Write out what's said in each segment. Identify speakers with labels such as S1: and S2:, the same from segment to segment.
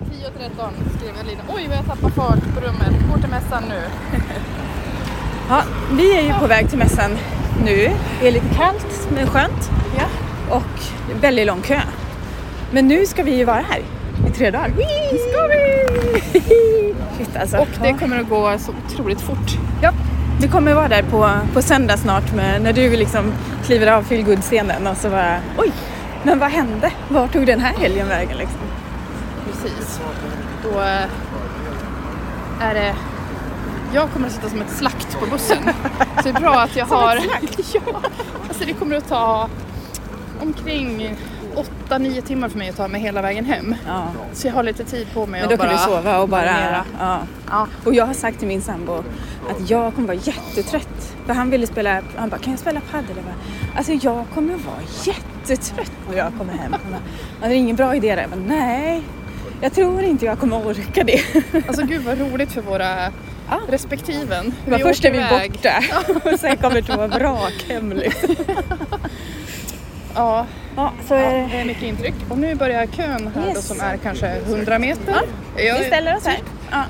S1: 10.13 skrev Elina. Oj vad jag tappar fart på rummet. Går till mässan nu.
S2: Ja, vi är ju på väg till mässan nu. Det är lite kallt men skönt
S1: Ja.
S2: och väldigt lång kö. Men nu ska vi ju vara här i tre dagar. Whee! Ska vi! Shit alltså.
S1: Och det kommer att gå så otroligt fort.
S2: Ja, vi kommer vara där på, på söndag snart med, när du liksom kliver av feelgood-scenen och så bara oj, men vad hände? Var tog den här helgen vägen liksom?
S1: Precis. Då eh, är det... Jag kommer att sitta som ett slakt på bussen. Så det är bra att jag har... ja, alltså det kommer att ta omkring 8-9 timmar för mig att ta mig hela vägen hem.
S2: Ja.
S1: Så jag har lite tid på mig
S2: Men då
S1: att
S2: kan du sova och bara... Ja.
S1: Ja.
S2: Och jag har sagt till min sambo att jag kommer vara jättetrött. För han ville spela, han bara kan jag spela padel? Jag bara, alltså jag kommer vara jättetrött när jag kommer hem. Han bara, "Ja, det är ingen bra idé. Jag bara, nej, jag tror inte jag kommer orka det.
S1: Alltså gud vad roligt för våra
S2: Ja.
S1: respektiven.
S2: Men först är vi
S1: iväg.
S2: borta och sen kommer det vrak hem liksom.
S1: Ja,
S2: Ja, så är det.
S1: det är mycket intryck. Och nu börjar kön här då
S2: Yes.
S1: som är kanske 100 meter. Ja,
S2: Vi ställer oss här. Ja.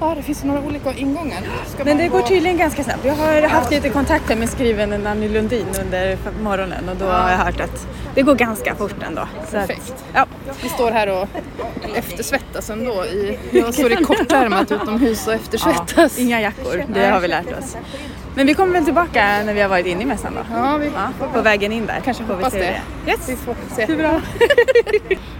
S1: Ja, det finns några olika ingångar. Ska
S2: Men det går
S1: gå-
S2: tydligen ganska snabbt. Jag har haft lite kontakter med skriven Nanny Lundin under morgonen och då har jag hört att det går ganska fort ändå. Så att,
S1: Perfekt.
S2: ja.
S1: Vi står här och eftersvettas ändå. I, jag står i kortärmat utomhus och eftersvettas.
S2: Ja, inga jackor, det har vi lärt oss. Men vi kommer väl tillbaka när vi har varit inne i mässan då?
S1: Ja, vi
S2: Ja, på vägen in där.
S1: kanske
S2: får vi se
S1: det.
S2: Yes.
S1: Vi får se.
S2: Det bra.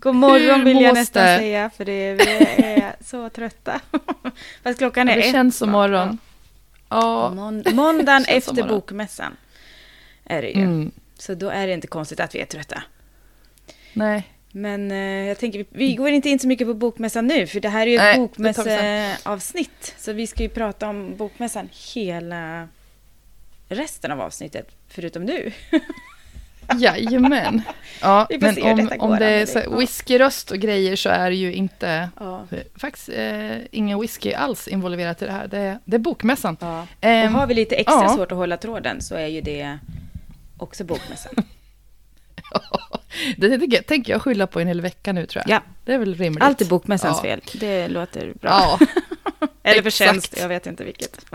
S2: God morgon vill jag nästan
S3: det?
S2: säga för det, vi är så trötta. Fast klockan är
S3: Det
S2: ett.
S3: känns som morgon. Ja.
S2: Månd- måndagen efter bokmässan är det ju.
S3: Mm.
S2: Så då är det inte konstigt att vi är trötta.
S3: Nej.
S2: Men eh, jag tänker, vi, vi går inte in så mycket på bokmässan nu, för det här är ju ett
S3: det
S2: bokmässeavsnitt. Så vi ska ju prata om bokmässan hela resten av avsnittet, förutom nu.
S3: Jajamän. Ja, men om, om det är så whiskyröst och grejer så är det ju inte
S2: Ja.
S3: faktiskt eh, ingen whisky alls involverat i det här. Det är, det är bokmässan.
S2: ja. Och
S3: Ehm,
S2: har vi lite extra
S3: ja.
S2: svårt att hålla tråden så är ju det också bokmässan.
S3: det tänker jag, tänker jag skylla på en hel vecka nu tror jag.
S2: Ja.
S3: Det är väl rimligt.
S2: Allt är bokmässans fel. Det låter bra.
S3: Ja,
S2: Eller förtjänst, jag vet inte vilket.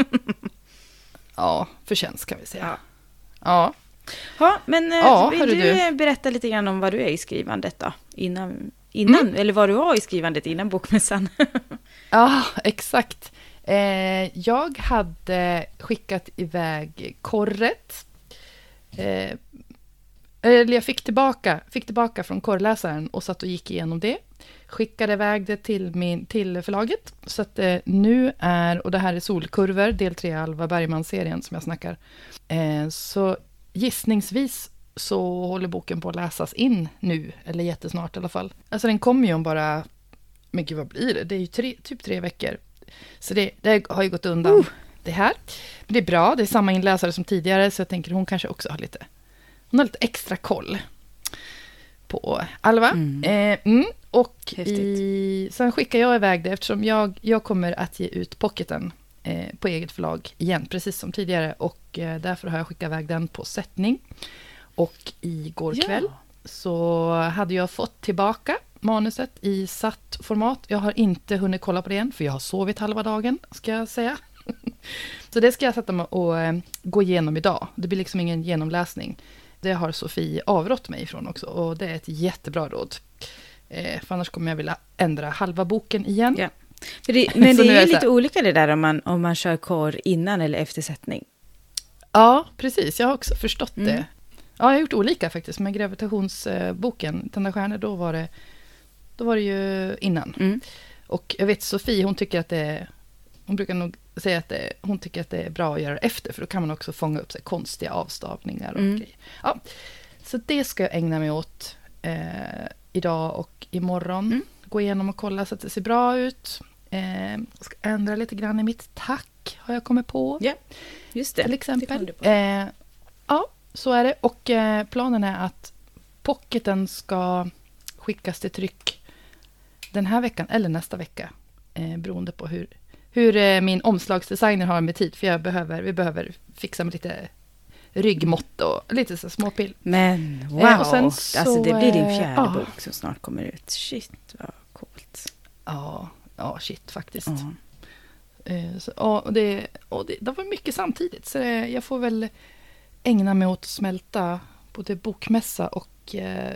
S3: ja, förtjänst kan vi säga.
S2: Ja.
S3: Ja.
S2: Ja, men eh,
S3: Ja,
S2: vill du,
S3: du.
S2: berätta lite grann om vad du är i skrivandet då? Innan, innan
S3: Mm.
S2: eller vad du var i skrivandet innan bokmässan.
S3: Ja, exakt. Eh, jag hade skickat iväg korret. Eh, eller jag fick tillbaka, fick tillbaka från korrläsaren och satt och gick igenom det. Skickade iväg det till, min, till förlaget. Så att eh, nu är, och det här är Solkurvor, del 3 Alva Bergman-serien som jag snackar. Eh, så gissningsvis så håller boken på att läsas in nu, eller jättesnart i alla fall. Alltså den kommer ju om bara men gud vad blir det? Det är ju tre, typ tre veckor. Så det, det har ju gått undan det här. Men det är bra, det är samma inläsare som tidigare, så jag tänker hon kanske också har lite, hon har lite extra koll på Alva.
S2: Mm.
S3: Eh, mm, och
S2: Häftigt.
S3: i, sen skickar jag iväg det eftersom jag, jag kommer att ge ut pocketen på eget förlag igen, precis som tidigare. Och eh, därför har jag skickat iväg den på sättning. Och igår
S2: Ja.
S3: kväll så hade jag fått tillbaka manuset i satt format. Jag har inte hunnit kolla på det än, för jag har sovit halva dagen, ska jag säga. Så det ska jag sätta mig och eh, gå igenom idag. Det blir liksom ingen genomläsning. Det har Sofie avrått mig ifrån också, och det är ett jättebra råd. Eh, för annars kommer jag vilja ändra halva boken igen.
S2: Ja. Det, men det är
S3: är
S2: ju lite olika det där om man, om man kör korr innan eller efter sättning.
S3: Ja, precis. Jag har också förstått
S2: Mm.
S3: det. Ja, jag har gjort olika faktiskt. Med gravitationsboken, Tända stjärnor, då var det, då var det ju innan.
S2: Mm.
S3: Och jag vet Sofie, hon tycker att det är, hon brukar nog säga att det, hon tycker att det är bra att göra efter, för då kan man också fånga upp så konstiga avstavningar och
S2: Mm.
S3: grejer. Ja, Så det ska jag ägna mig åt eh, idag och imorgon.
S2: Mm.
S3: Gå igenom och kolla så att det ser bra ut. Eh, ska ändra lite grann i mitt tack, har jag kommit på.
S2: Ja, just det.
S3: till
S2: Det
S3: exempel.
S2: på.
S3: Eh, ja, så är det. Och eh, planen är att pocketen ska skickas till tryck den här veckan eller nästa vecka. Eh, beroende på hur, hur eh, min omslagsdesigner har med tid. För jag behöver, vi behöver fixa med lite ryggmått och lite så småpill.
S2: Men wow,
S3: Eh, och sen
S2: alltså det
S3: så,
S2: blir din
S3: eh,
S2: fjärde
S3: ja.
S2: bok som snart kommer ut. Shit, vad coolt.
S3: Ja, ja shit faktiskt.
S2: Ja.
S3: Eh, så, och det, och det, det var mycket samtidigt, så det, jag får väl ägna mig åt att smälta både bokmässa och eh,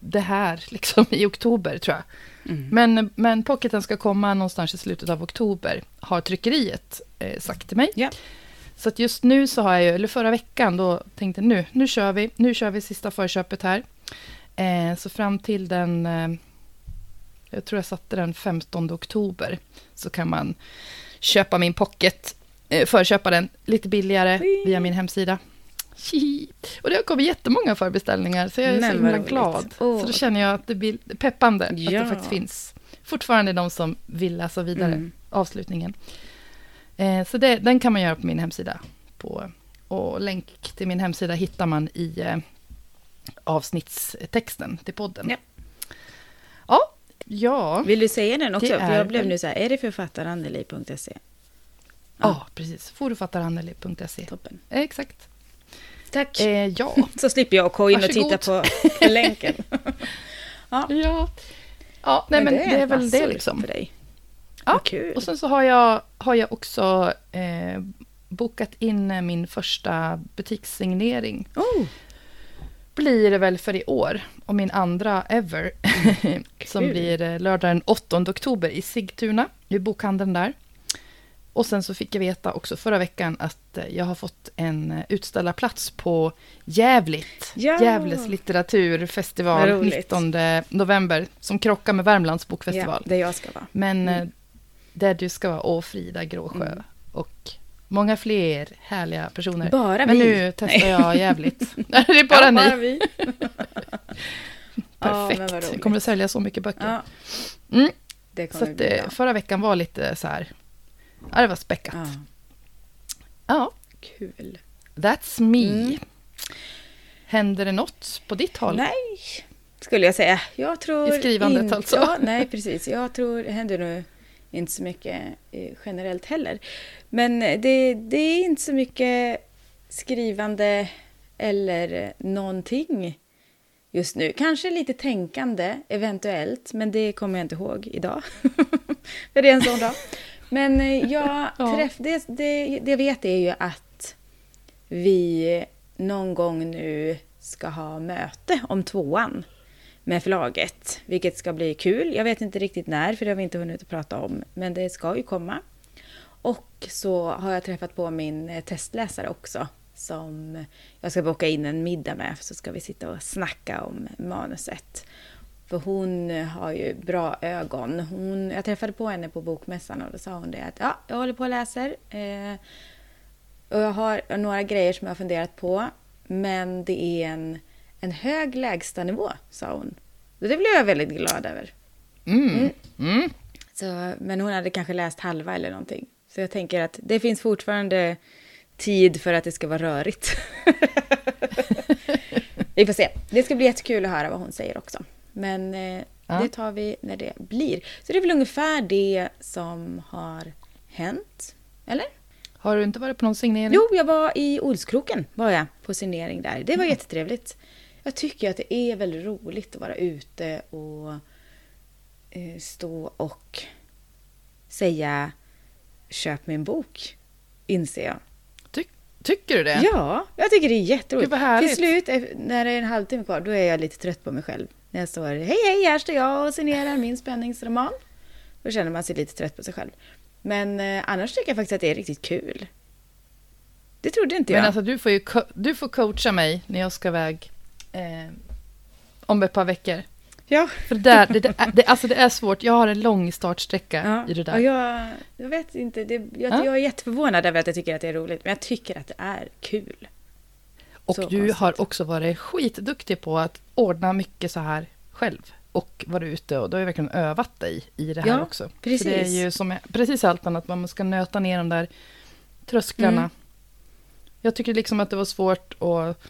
S3: det här liksom i oktober, tror jag.
S2: Mm.
S3: Men, men pocketen ska komma någonstans i slutet av oktober, har tryckeriet eh, sagt till mig.
S2: Ja.
S3: Så att just nu så har jag ju, eller förra veckan, då tänkte jag nu, nu kör vi, nu kör vi sista förköpet här. Eh, så fram till den, eh, jag tror jag satte den 15 oktober, så kan man köpa min pocket, eh, förköpa den lite billigare
S2: Whee!
S3: via min hemsida. Och det har kommit jättemånga förbeställningar, så jag är
S2: Men
S3: så himla glad.
S2: Åh.
S3: Så då känner jag att det blir peppande, att
S2: Ja.
S3: det faktiskt finns fortfarande de som vill läsa vidare
S2: Mm.
S3: avslutningen. Eh, så det, den kan man göra på min hemsida. På, och länk till min hemsida hittar man i eh, avsnittstexten till podden.
S2: Ja.
S3: Ja, ja,
S2: Vill du säga den också? För jag
S3: är
S2: blev nu så här, är det författarandeli.se?
S3: ja, precis. Forfattaranneli.se.
S2: Toppen.
S3: Eh, Exakt.
S2: Tack.
S3: Eh, ja,
S2: Så slipper jag gå in och titta på, länken.
S3: ja. Ja, nej men, det är väl det liksom.
S2: För dig.
S3: Ja,
S2: kul.
S3: Och sen så har jag, har jag också eh, bokat in min första butikssignering.
S2: Oh,
S3: Blir det väl för i år. Och min andra ever. som
S2: Kul.
S3: blir eh, lördag den 8 oktober i Sigtuna. I bokhandeln där. Och sen så fick jag veta också förra veckan att eh, jag har fått en eh, utställarplats på Jävligt.
S2: Ja.
S3: Gävles litteraturfestival
S2: Vad roligt.
S3: 19 november. Som krockar med Värmlands bokfestival.
S2: ja, där jag ska vara.
S3: Men
S2: Mm.
S3: Där du ska vara, och Frida Gråsjö.
S2: Mm.
S3: Och många fler härliga personer.
S2: Bara
S3: Men
S2: vi.
S3: nu testar jag jävligt. Nej, det är bara
S2: ja,
S3: ni.
S2: Bara vi. Ja, men
S3: Perfekt.
S2: roligt.
S3: Jag kommer att sälja så mycket böcker.
S2: Ja,
S3: Mm.
S2: det
S3: Så att,
S2: bli
S3: eh, förra veckan var lite så här... Ja, det var späckat.
S2: Ja,
S3: Ja,
S2: kul.
S3: that's me.
S2: Mm.
S3: Händer det något på ditt håll?
S2: Nej, skulle jag säga. Jag tror
S3: I skrivandet
S2: inte-
S3: alltså?
S2: Ja, nej, precis. Jag tror det händer nog inte så mycket eh, generellt heller. Men det, det är inte så mycket skrivande eller någonting just nu. Kanske lite tänkande, eventuellt, men det kommer jag inte ihåg idag. För det är en sån dag. Men eh, jag
S3: Ja.
S2: träff, det, det, det jag vet är ju att vi någon gång nu ska ha möte om tvåan med förlaget, vilket ska bli kul. Jag vet inte riktigt när, för det har vi inte hunnit att prata om, men det ska ju komma. Och så har jag träffat på min eh, testläsare också, som jag ska boka in en middag med, så ska vi sitta och snacka om manuset. För hon har ju bra ögon. Hon, jag träffade på henne på bokmässan och då sa hon det att ja, jag håller på och läser. Eh, och jag har några grejer som jag har funderat på. Men det är en, en hög lägstanivå, sa hon. Det blev jag väldigt glad över.
S3: Mm. Mm.
S2: Så, men hon hade kanske läst halva eller någonting. Så jag tänker att det finns fortfarande tid för att det ska vara rörigt. vi får se. Det ska bli jättekul att höra vad hon säger också. Men eh,
S3: Ja.
S2: det tar vi när det blir. Så det är väl ungefär det som har hänt. Eller?
S3: Har du inte varit på någon signering?
S2: Jo, jag var i Olskroken var jag på signering där. Det var jättetrevligt. Jag tycker att det är väldigt roligt att vara ute och eh, stå och säga köp min bok, inser jag.
S3: Ty- tycker du det?
S2: Ja, jag tycker det är jätteroligt.
S3: Härligt.
S2: Till slut, eh, när det är en halvtimme kvar, då är jag lite trött på mig själv. När jag står, hej hej, här står jag och signerar min spänningsroman. Då känner man sig lite trött på sig själv. Men eh, annars tycker jag faktiskt att det är riktigt kul. Det trodde inte jag.
S3: Men alltså du får ju du får coacha mig när jag ska iväg eh, om ett par veckor.
S2: ja.
S3: För det, där, det, det, det, alltså det är svårt. Jag har en lång startsträcka
S2: Ja,
S3: i det där.
S2: och jag, jag vet inte, det, jag,
S3: Ja.
S2: jag är jätteförvånad över att jag tycker att det är roligt, men jag tycker att det är kul.
S3: Och
S2: Så
S3: du
S2: konstigt.
S3: har också varit skitduktig på att ordna mycket så här själv. Och varit ute och du har ju verkligen övat dig i det här
S2: Ja,
S3: också.
S2: precis.
S3: För det är ju som precis allt annat, man ska nöta ner de där trösklarna.
S2: Mm.
S3: Jag tycker liksom att det var svårt att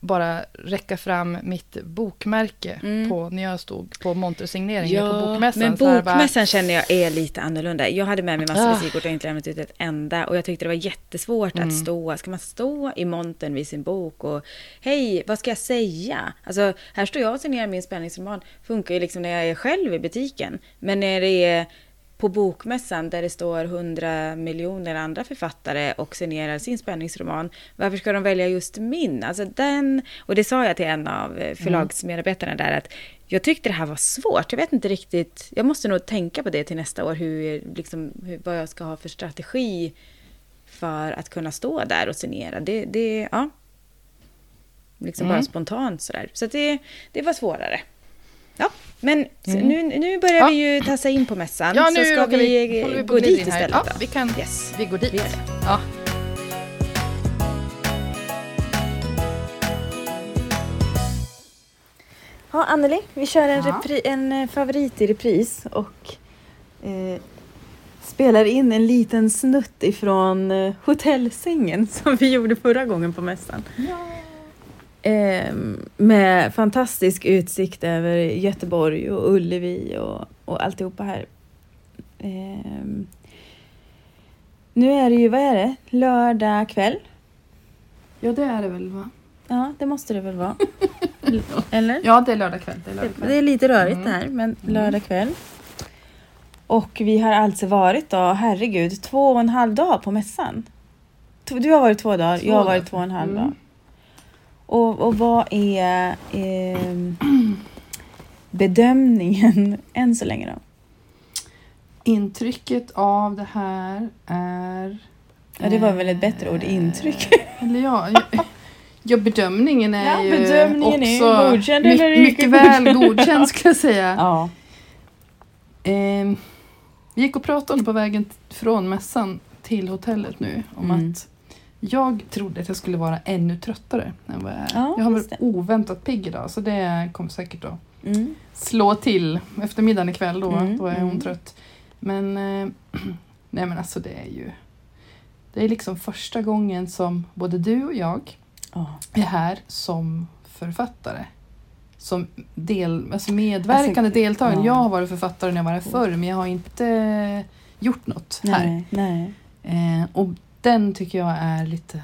S3: bara räcka fram mitt bokmärke
S2: Mm.
S3: på, när jag stod på montersigneringen på bokmässan.
S2: men
S3: här bara-
S2: bokmässan känner jag är lite annorlunda. Jag hade med mig massor
S3: Ah.
S2: med visitkort och inte lämnat ut ett enda. Och jag tyckte det var jättesvårt
S3: Mm.
S2: att stå. Ska man stå i montern vid sin bok och hej, vad ska jag säga? Alltså, här står jag och signerar min spänningsroman. Funkar ju liksom när jag är själv i butiken. Men när det är på bokmässan där det står hundra miljoner andra författare och signerar sin spänningsroman. Varför ska de välja just min? Alltså den, och det sa jag till en av eh, förlagsmedarbetarna där att jag tyckte det här var svårt. Jag vet inte riktigt. Jag måste nog tänka på det till nästa år. Hur, liksom, hur, vad jag ska ha för strategi för att kunna stå där och signera. Det, det ja. Liksom
S3: Mm.
S2: bara spontant sådär. Så det, det var svårare. Ja, men så
S3: Mm.
S2: nu, nu börjar
S3: Ja.
S2: vi ju tassa in på mässan.
S3: Ja,
S2: så
S3: nu
S2: ska
S3: råkar
S2: vi,
S3: vi, vi
S2: gå dit istället
S3: Ja, vi, kan,
S2: Yes.
S3: vi går dit.
S2: Vi.
S3: Ja.
S2: Ja, Anneli, vi kör en,
S3: Ja.
S2: repri- en eh, favorit i repris och eh, spelar in en liten snutt ifrån eh, hotellsängen som vi gjorde förra gången på mässan. Eh, med fantastisk utsikt över Göteborg och Ullevi och, och alltihopa här. Eh, nu är det ju, vad är det, lördag kväll?
S3: ja, det är det väl va?
S2: Ja, det måste det väl vara. Eller?
S3: Ja, det är lördag kväll. Det är lördag
S2: Det
S3: kväll.
S2: är lite rörigt
S3: Mm.
S2: det här, men lördag kväll. Och vi har alltså varit då, herregud, två och en halv dag på mässan. Du har varit två dagar,
S3: Två
S2: jag har varit två och en halv
S3: Mm.
S2: dag. Och, och vad är ehm, bedömningen än så länge då?
S3: Intrycket av det här är...
S2: Ja, det var väl ett bättre ord,
S3: eh,
S2: intryck.
S3: Eller ja, ja, ja bedömningen är
S2: Ja,
S3: ju
S2: bedömningen är
S3: också
S2: godkänd
S3: my-
S2: eller
S3: mycket väl godkänd skulle jag säga.
S2: Ja.
S3: Ehm, vi gick och pratade på vägen från mässan till hotellet nu om
S2: Mm.
S3: att jag trodde att jag skulle vara ännu tröttare än vad jag är.
S2: Ja,
S3: jag har varit oväntat pigg idag så det kommer säkert att
S2: Mm.
S3: slå till eftermiddagen ikväll då.
S2: Mm,
S3: då är hon
S2: mm.
S3: trött. Men, eh, nej men alltså det är ju det är liksom första gången som både du och jag
S2: Ja.
S3: är här som författare. Som del, alltså medverkande
S2: Alltså,
S3: deltagare.
S2: ja.
S3: Jag har varit författare när jag var här förr men jag har inte gjort något här.
S2: Nej.
S3: Eh, och den tycker jag är lite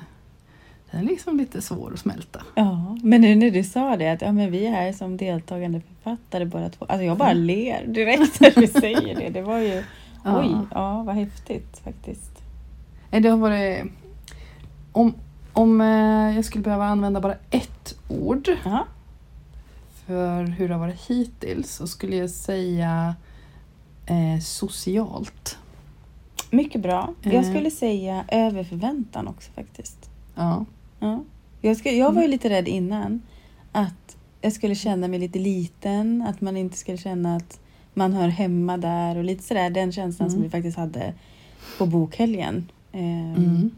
S3: den är liksom lite svår att smälta.
S2: Ja, men nu när du sa det att ja, men vi är här som deltagande författare båda två. Alltså jag bara
S3: Mm.
S2: ler direkt när du säger det. Det var ju,
S3: Ja.
S2: oj, ja vad häftigt faktiskt.
S3: Det har varit... Om, om eh, jag skulle behöva använda bara ett ord
S2: Ja,
S3: för hur det har varit hittills så skulle jag säga eh, socialt.
S2: Mycket bra. Jag
S3: Eh.
S2: skulle säga över förväntan också faktiskt.
S3: Ja.
S2: Ja. Jag, skulle, jag var ju
S3: Mm.
S2: lite rädd innan att jag skulle känna mig lite liten, att man inte skulle känna att man hör hemma där och lite sådär den känslan som
S3: Mm.
S2: vi faktiskt hade på bokhelgen. Ehm,
S3: Mm.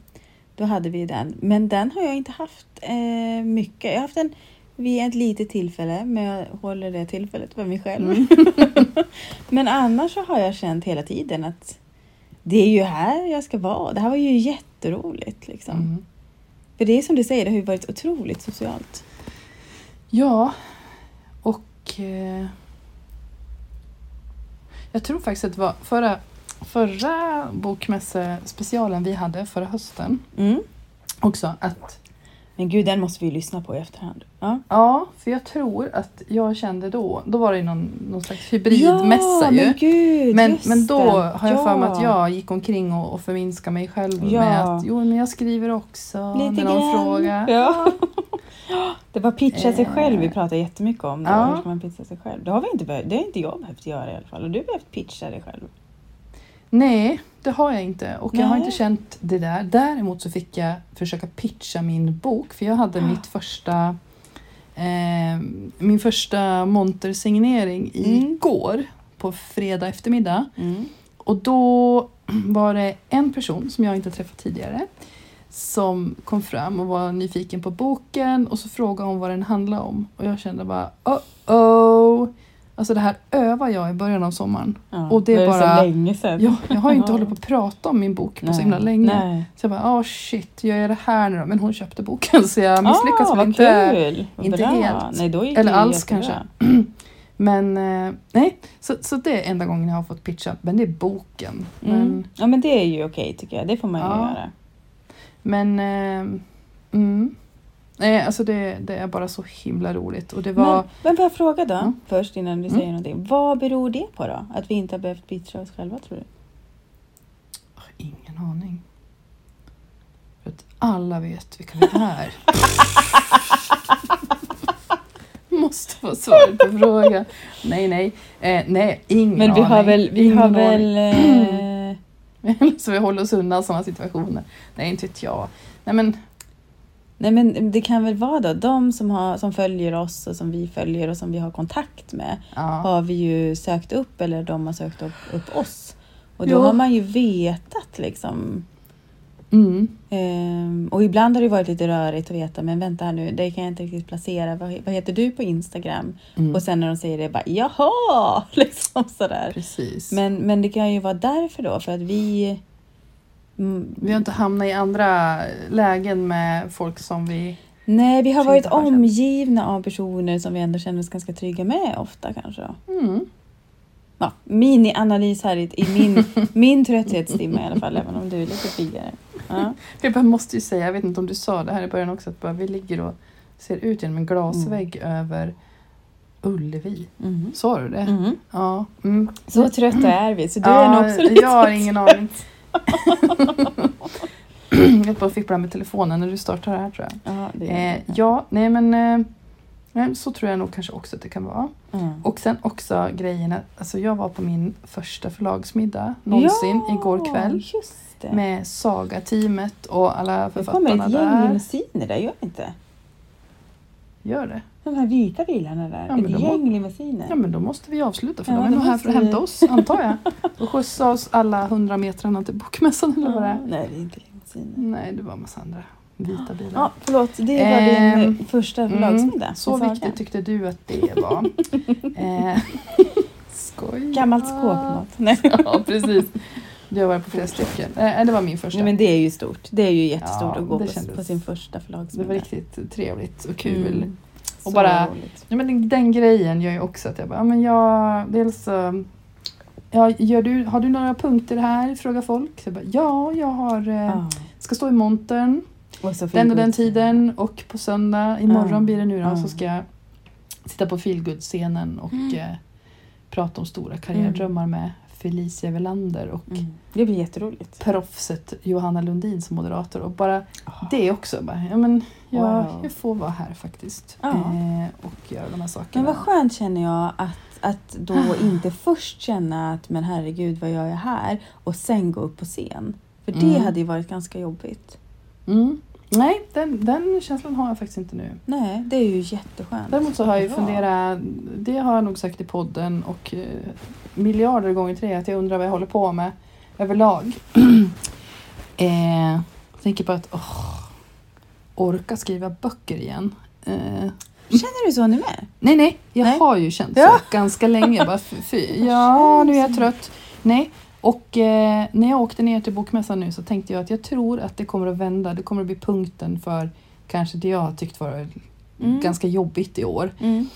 S2: Då hade vi den. Men den har jag inte haft eh, mycket. Jag har haft den vid ett litet tillfälle, men jag håller det tillfället för mig själv.
S3: Mm.
S2: men annars så har jag känt hela tiden att det är ju här jag ska vara. Det här var ju jätteroligt. Liksom.
S3: Mm.
S2: För det är som du säger, det har ju varit otroligt socialt.
S3: Ja, och eh, jag tror faktiskt att det var förra, förra bokmässespecialen vi hade förra hösten
S2: Mm.
S3: också att
S2: Men gud, den måste vi ju lyssna på i efterhand. Ja,
S3: Ja, för jag tror att jag kände då, då var det någon, någon slags hybridmässa
S2: ja,
S3: ju.
S2: men gud,
S3: Men, men då
S2: det.
S3: har jag för mig
S2: Ja.
S3: att jag gick omkring och, och förminskade mig själv
S2: Ja.
S3: med att jo men jag skriver också
S2: Lite
S3: när någon
S2: grann.
S3: frågar.
S2: Ja. Det var pitcha sig
S3: Eh.
S2: själv vi pratade jättemycket om. Det.
S3: Ja.
S2: Hur ska man pitcha sig själv? Det har, vi inte behövt, det har inte jag behövt göra i alla fall. Och du har behövt pitcha dig själv.
S3: Nej, det har jag inte och jag har
S2: Nej.
S3: inte känt det där. Däremot så fick jag försöka pitcha min bok för jag hade mitt första eh, min första montersignering
S2: Mm.
S3: igår på fredag eftermiddag.
S2: Mm.
S3: Och då var det en person som jag inte träffat tidigare som kom fram och var nyfiken på boken och så frågade hon vad den handlade om. Och jag kände bara oh oh. Alltså det här övar jag i början av sommaren.
S2: Ja,
S3: Och det är
S2: är
S3: bara-
S2: så länge sedan.
S3: Jag, jag har ju inte
S2: Ja.
S3: hållit på att prata om min bok på så
S2: Nej,
S3: himla länge.
S2: Nej.
S3: Så jag bara, oh shit, gör jag det här nu då? Men hon köpte boken så jag misslyckas
S2: ah,
S3: väl inte.
S2: Kul.
S3: Inte
S2: bra.
S3: helt.
S2: Nej,
S3: Eller
S2: det
S3: alls kanske. Men eh, nej, så, så det är enda gången jag har fått pitcha. Men det är boken.
S2: Mm.
S3: Men,
S2: Ja men det är ju okej tycker jag. Det får man ju
S3: Ja.
S2: göra.
S3: men eh, mm. Nej, alltså det, det är bara så himla roligt. Och det var...
S2: Men, men får jag fråga då,
S3: Mm.
S2: först innan du
S3: Mm.
S2: säger någonting. Vad beror det på då? Att vi inte har behövt pitcha oss själva tror du?
S3: Ingen aning. För att alla vet vilka vi är. Måste få svaret på frågan. Nej, nej. Eh, nej, ingen
S2: Men vi har
S3: aning.
S2: väl, vi
S3: Ingen
S2: har väl... Eh,
S3: Så vi håller oss undan sådana situationer. Nej, inte vet jag. Nej, men
S2: nej men det kan väl vara då, de som, har, som följer oss och som vi följer och som vi har kontakt med
S3: ja.
S2: har vi ju sökt upp eller de har sökt upp, upp oss. Och då
S3: Ja.
S2: har man ju vetat liksom.
S3: Mm.
S2: Ehm, och ibland har det varit lite rörigt att veta, men vänta här nu, det kan jag inte riktigt placera. Vad, vad heter du på Instagram?
S3: Mm.
S2: Och sen när de säger det, bara jaha! Liksom sådär.
S3: Precis.
S2: Men, men det kan ju vara därför då, för att vi... Mm,
S3: Vi har inte hamnat i andra lägen med folk som vi...
S2: nej, vi har varit omgivna av personer som vi ändå känner oss ganska trygga med ofta kanske.
S3: Mm.
S2: Ja, mini-analys här i, i min, min trötthetstimma i alla fall, även om du är lite piggare. Ja.
S3: Jag bara måste ju säga, jag vet inte om du sa det här i början också, att bara vi ligger och ser ut genom en glasvägg över Ullevi.
S2: Mhm.
S3: Sa du det?
S2: Mhm.
S3: Ja. Mm.
S2: Så trötta är vi, så du
S3: ja,
S2: är nog också lite
S3: Jag har ingen aning. jag bara fipplar med telefonen när du startar det här tror jag.
S2: Ja, det
S3: Eh, ja, nej men eh, nej, så tror jag nog kanske också att det kan vara.
S2: Mm.
S3: Och sen också grejen att alltså jag var på min första förlagsmiddag någonsin
S2: Ja,
S3: igår kväll.
S2: Just det.
S3: Med Saga-teamet och alla
S2: det kommer
S3: författarna
S2: ett gäng
S3: där.
S2: limousiner där, gör det inte?
S3: Gör det?
S2: De här vita bilarna där.
S3: Ja,
S2: ett gäng limousiner.
S3: Ja men då måste vi avsluta för
S2: Ja,
S3: de är nog här för att
S2: vi-
S3: hämta oss antar jag. Och skjutsa oss alla hundra metrarna till bokmässan eller vad det är.
S2: Nej, det är inte limousiner.
S3: Nej det var en massa andra vita bilar.
S2: Ja, förlåt. Det var din
S3: Ehm,
S2: eh, första förlagsmiddag.
S3: Mm, så viktigt tyckte du att det var. eh, skoj.
S2: Gammalt skåpmat. Nej.
S3: Ja precis. Du har varit på flera stycken. Eh, det var min första.
S2: Nej, men det är ju stort. Det är ju jättestort
S3: Ja,
S2: att gå
S3: det
S2: på, på sin första
S3: det
S2: förlagsmiddag.
S3: var riktigt trevligt och kul.
S2: Mm.
S3: Och bara-
S2: roligt.
S3: Ja, men den, grejen gör ju också att jag bara, ja, men jag, dels eh, ja, gör du, har du några punkter här? Frågar folk. Så jag bara, ja, jag har,
S2: Ja.
S3: ska stå i montern den och den tiden och på söndag, imorgon
S2: Ja.
S3: blir det nu då,
S2: Ja.
S3: så ska jag sitta på feelgood-scenen och
S2: Mm.
S3: eh, prata om stora karriärdrömmar med Felicia Welander och
S2: Mm. Det blir jätteroligt.
S3: proffset Johanna Lundin som moderator. Och bara
S2: Ah.
S3: det också, bara, ja, men jag,
S2: Wow.
S3: jag får vara här faktiskt
S2: Ja.
S3: eh, och göra de här sakerna.
S2: Men vad skönt känner jag att, att då inte först känna att men herregud vad gör jag här och sen gå upp på scen. För det
S3: Mm.
S2: hade ju varit ganska jobbigt.
S3: Mm. Nej, den, den känslan har jag faktiskt inte nu.
S2: Nej, det är ju jätteskönt.
S3: Däremot så har jag ju funderat, det har jag nog sagt i podden och eh, miljarder gånger det, att jag undrar vad jag håller på med överlag. eh, jag tänker på att åh, orka skriva böcker igen. Eh,
S2: Känner du så nu med?
S3: nej, nej, jag
S2: Nej.
S3: har ju känt
S2: Ja.
S3: så ganska länge. Bara, fy, fy, ja, nu är jag trött. Nej, och eh, när jag åkte ner till bokmässan nu så tänkte jag att jag tror att det kommer att vända. Det kommer att bli punkten för kanske det jag har tyckt var
S2: Mm.
S3: ganska jobbigt i år.
S2: Mm.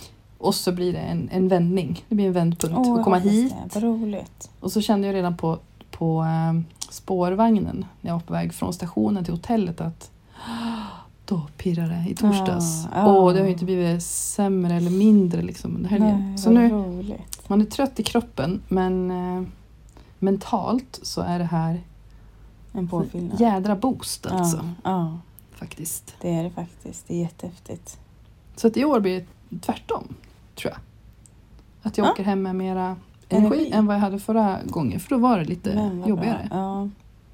S3: Och så blir det en, en vändning. Det blir en vändpunkt.
S2: Åh,
S3: att komma hit.
S2: Det. Vad roligt.
S3: Och så kände jag redan på, på ehm, spårvagnen när jag var på väg från stationen till hotellet att då pirrar det i torsdags.
S2: Ja, ja.
S3: Och det har ju inte blivit sämre eller mindre liksom under helgen.
S2: Nej,
S3: så nu,
S2: roligt.
S3: man är trött i kroppen men eh, mentalt så är det här
S2: En påfyllnad.
S3: jädra boost alltså.
S2: Ja,
S3: Faktiskt.
S2: det är det faktiskt. Det är jättehäftigt.
S3: Så att i år blir det tvärtom, tror jag. Att jag
S2: Ja.
S3: åker hem med mera energi,
S2: Energi.
S3: än vad jag hade förra gången. För då var det lite jobbigare.
S2: Bra. Ja,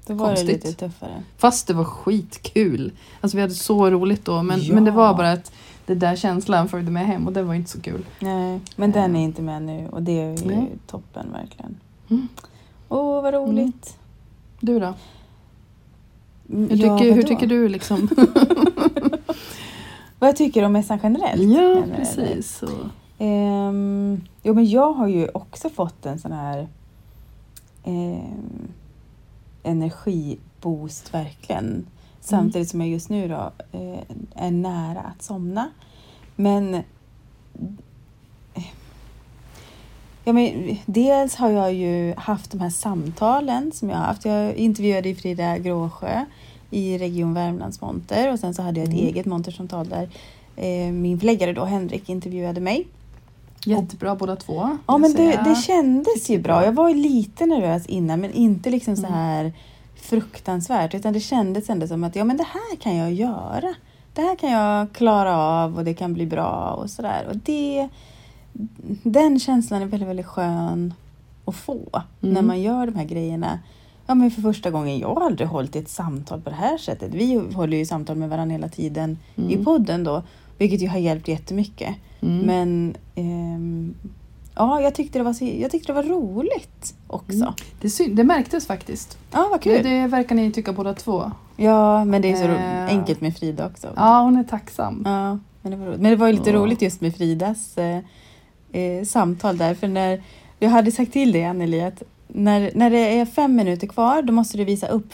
S2: då var
S3: Konstigt.
S2: det lite tuffare.
S3: Fast det var skitkul. Alltså vi hade så roligt då. Men,
S2: Ja.
S3: men det var bara att det där känslan följde med hem och det var inte så kul.
S2: Nej, men den är inte med nu och det är ju
S3: Nej.
S2: toppen verkligen.
S3: Mm.
S2: Åh, vad roligt.
S3: Du då? Hur
S2: Ja,
S3: tycker, hur tycker du liksom?
S2: Vad jag tycker om mässan generellt?
S3: ja, precis. Så.
S2: Ehm, jo, men jag har ju också fått en sån här ehm, energiboost verkligen. Samtidigt som jag just nu då eh, är nära att somna. Men, eh, ja, men dels har jag ju haft de här samtalen som jag har haft. Jag intervjuade ju Frida Gråsjö i Region Värmlands monter och sen så hade jag ett
S3: Mm.
S2: eget montersamtal där eh, min förläggare då Henrik intervjuade mig.
S3: Jättebra båda två.
S2: Ja men det, det kändes ju bra. Jag var ju lite nervös innan men inte liksom så
S3: Mm.
S2: här fruktansvärt utan det kändes ändå som att ja men det här kan jag göra. Det här kan jag klara av och det kan bli bra och sådär. Och det, den känslan är väldigt, väldigt skön att få
S3: Mm.
S2: när man gör de här grejerna. Ja men för första gången, jag har aldrig hållit ett samtal på det här sättet. Vi håller ju samtal med varandra hela tiden i
S3: Mm.
S2: podden då, vilket ju har hjälpt jättemycket.
S3: Mm.
S2: Men ehm, ja, jag tyckte, det var så, jag tyckte det var roligt också.
S3: Mm. det, det märktes faktiskt.
S2: Ja, vad
S3: Det,
S2: kul.
S3: det verkar ni tycka båda två.
S2: Ja, men det är så
S3: Eh.
S2: enkelt med Frida också.
S3: Ja, hon är tacksam.
S2: Ja, men, det var roligt. men det var lite
S3: Ja.
S2: roligt just med Fridas eh, eh, samtal där. För när jag hade sagt till dig Anneli att när, när det är fem minuter kvar då måste du visa upp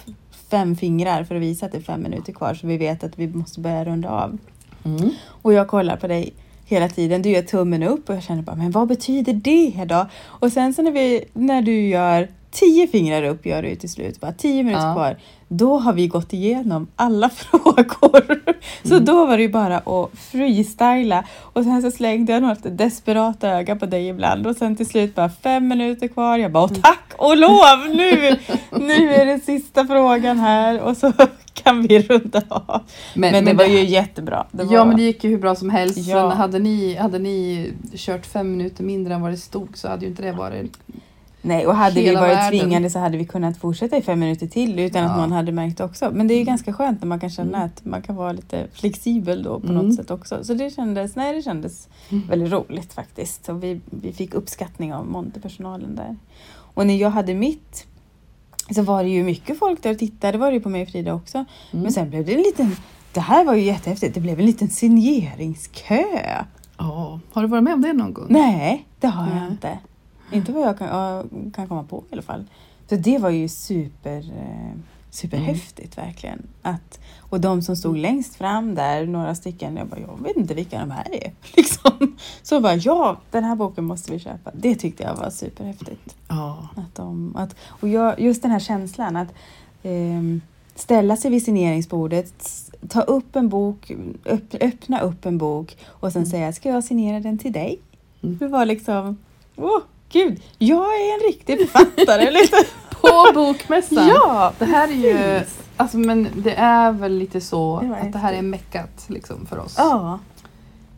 S2: fem fingrar för att visa att det är fem minuter kvar så vi vet att vi måste börja runda av.
S3: Mm.
S2: Och jag kollar på dig hela tiden. Du gör tummen upp och jag känner bara, men vad betyder det då? Och sen så när, vi, när du gör tio fingrar upp, gör du till slut, bara tio minuter
S3: Ja.
S2: kvar, då har vi gått igenom alla frågor. Så
S3: Mm.
S2: då var det ju bara att freestyla. Och sen så slängde jag något desperata öga på dig ibland och sen till slut bara fem minuter kvar. Jag bara,
S3: Mm.
S2: tack och lov! Nu, nu är det sista frågan här och så kan vi runda av. Men, det var ju jättebra. Det
S3: Ja
S2: var-
S3: men det gick ju hur bra som helst.
S2: Ja.
S3: Men hade ni, hade ni kört fem minuter mindre än vad det stod så hade ju inte det varit...
S2: Nej, och hade vi varit
S3: världen.
S2: tvingade så hade vi kunnat fortsätta i fem minuter till utan att
S3: Ja.
S2: någon hade märkt också. Men det är ju ganska skönt när man kan känna
S3: Mm.
S2: att man kan vara lite flexibel då på
S3: Mm.
S2: något sätt också. Så det kändes, nej, det kändes
S3: Mm.
S2: väldigt roligt faktiskt. Och vi, vi fick uppskattning av monterpersonalen där. Och när jag hade mitt så var det ju mycket folk där och tittade. Det var det ju på mig och Frida också.
S3: Mm.
S2: Men sen blev det en liten, det här var ju jättehäftigt, det blev en liten signeringskö.
S3: Ja, har du varit med om det någon gång?
S2: Nej, det har jag
S3: Nej.
S2: inte. Inte vad jag kan, kan komma på i alla fall. Så det var ju super, eh, superhäftigt verkligen. Att, och de som stod längst fram där, några stycken, jag bara, jag vet inte vilka de här är. Liksom. Så bara, ja, den här boken måste vi köpa. Det tyckte jag var superhäftigt.
S3: Ja.
S2: Att de, att, och jag, just den här känslan att ehm, ställa sig vid signeringsbordet, ta upp en bok, öpp, öppna upp en bok och sen
S3: Mm.
S2: säga, ska jag signera den till dig?
S3: Mm.
S2: Det var liksom, åh gud, jag är en riktig författare. liksom.
S3: På bokmässan!
S2: ja!
S3: Det här är ju, alltså men det är väl lite så
S2: Det
S3: att det här är meckat liksom för oss.
S2: Ja,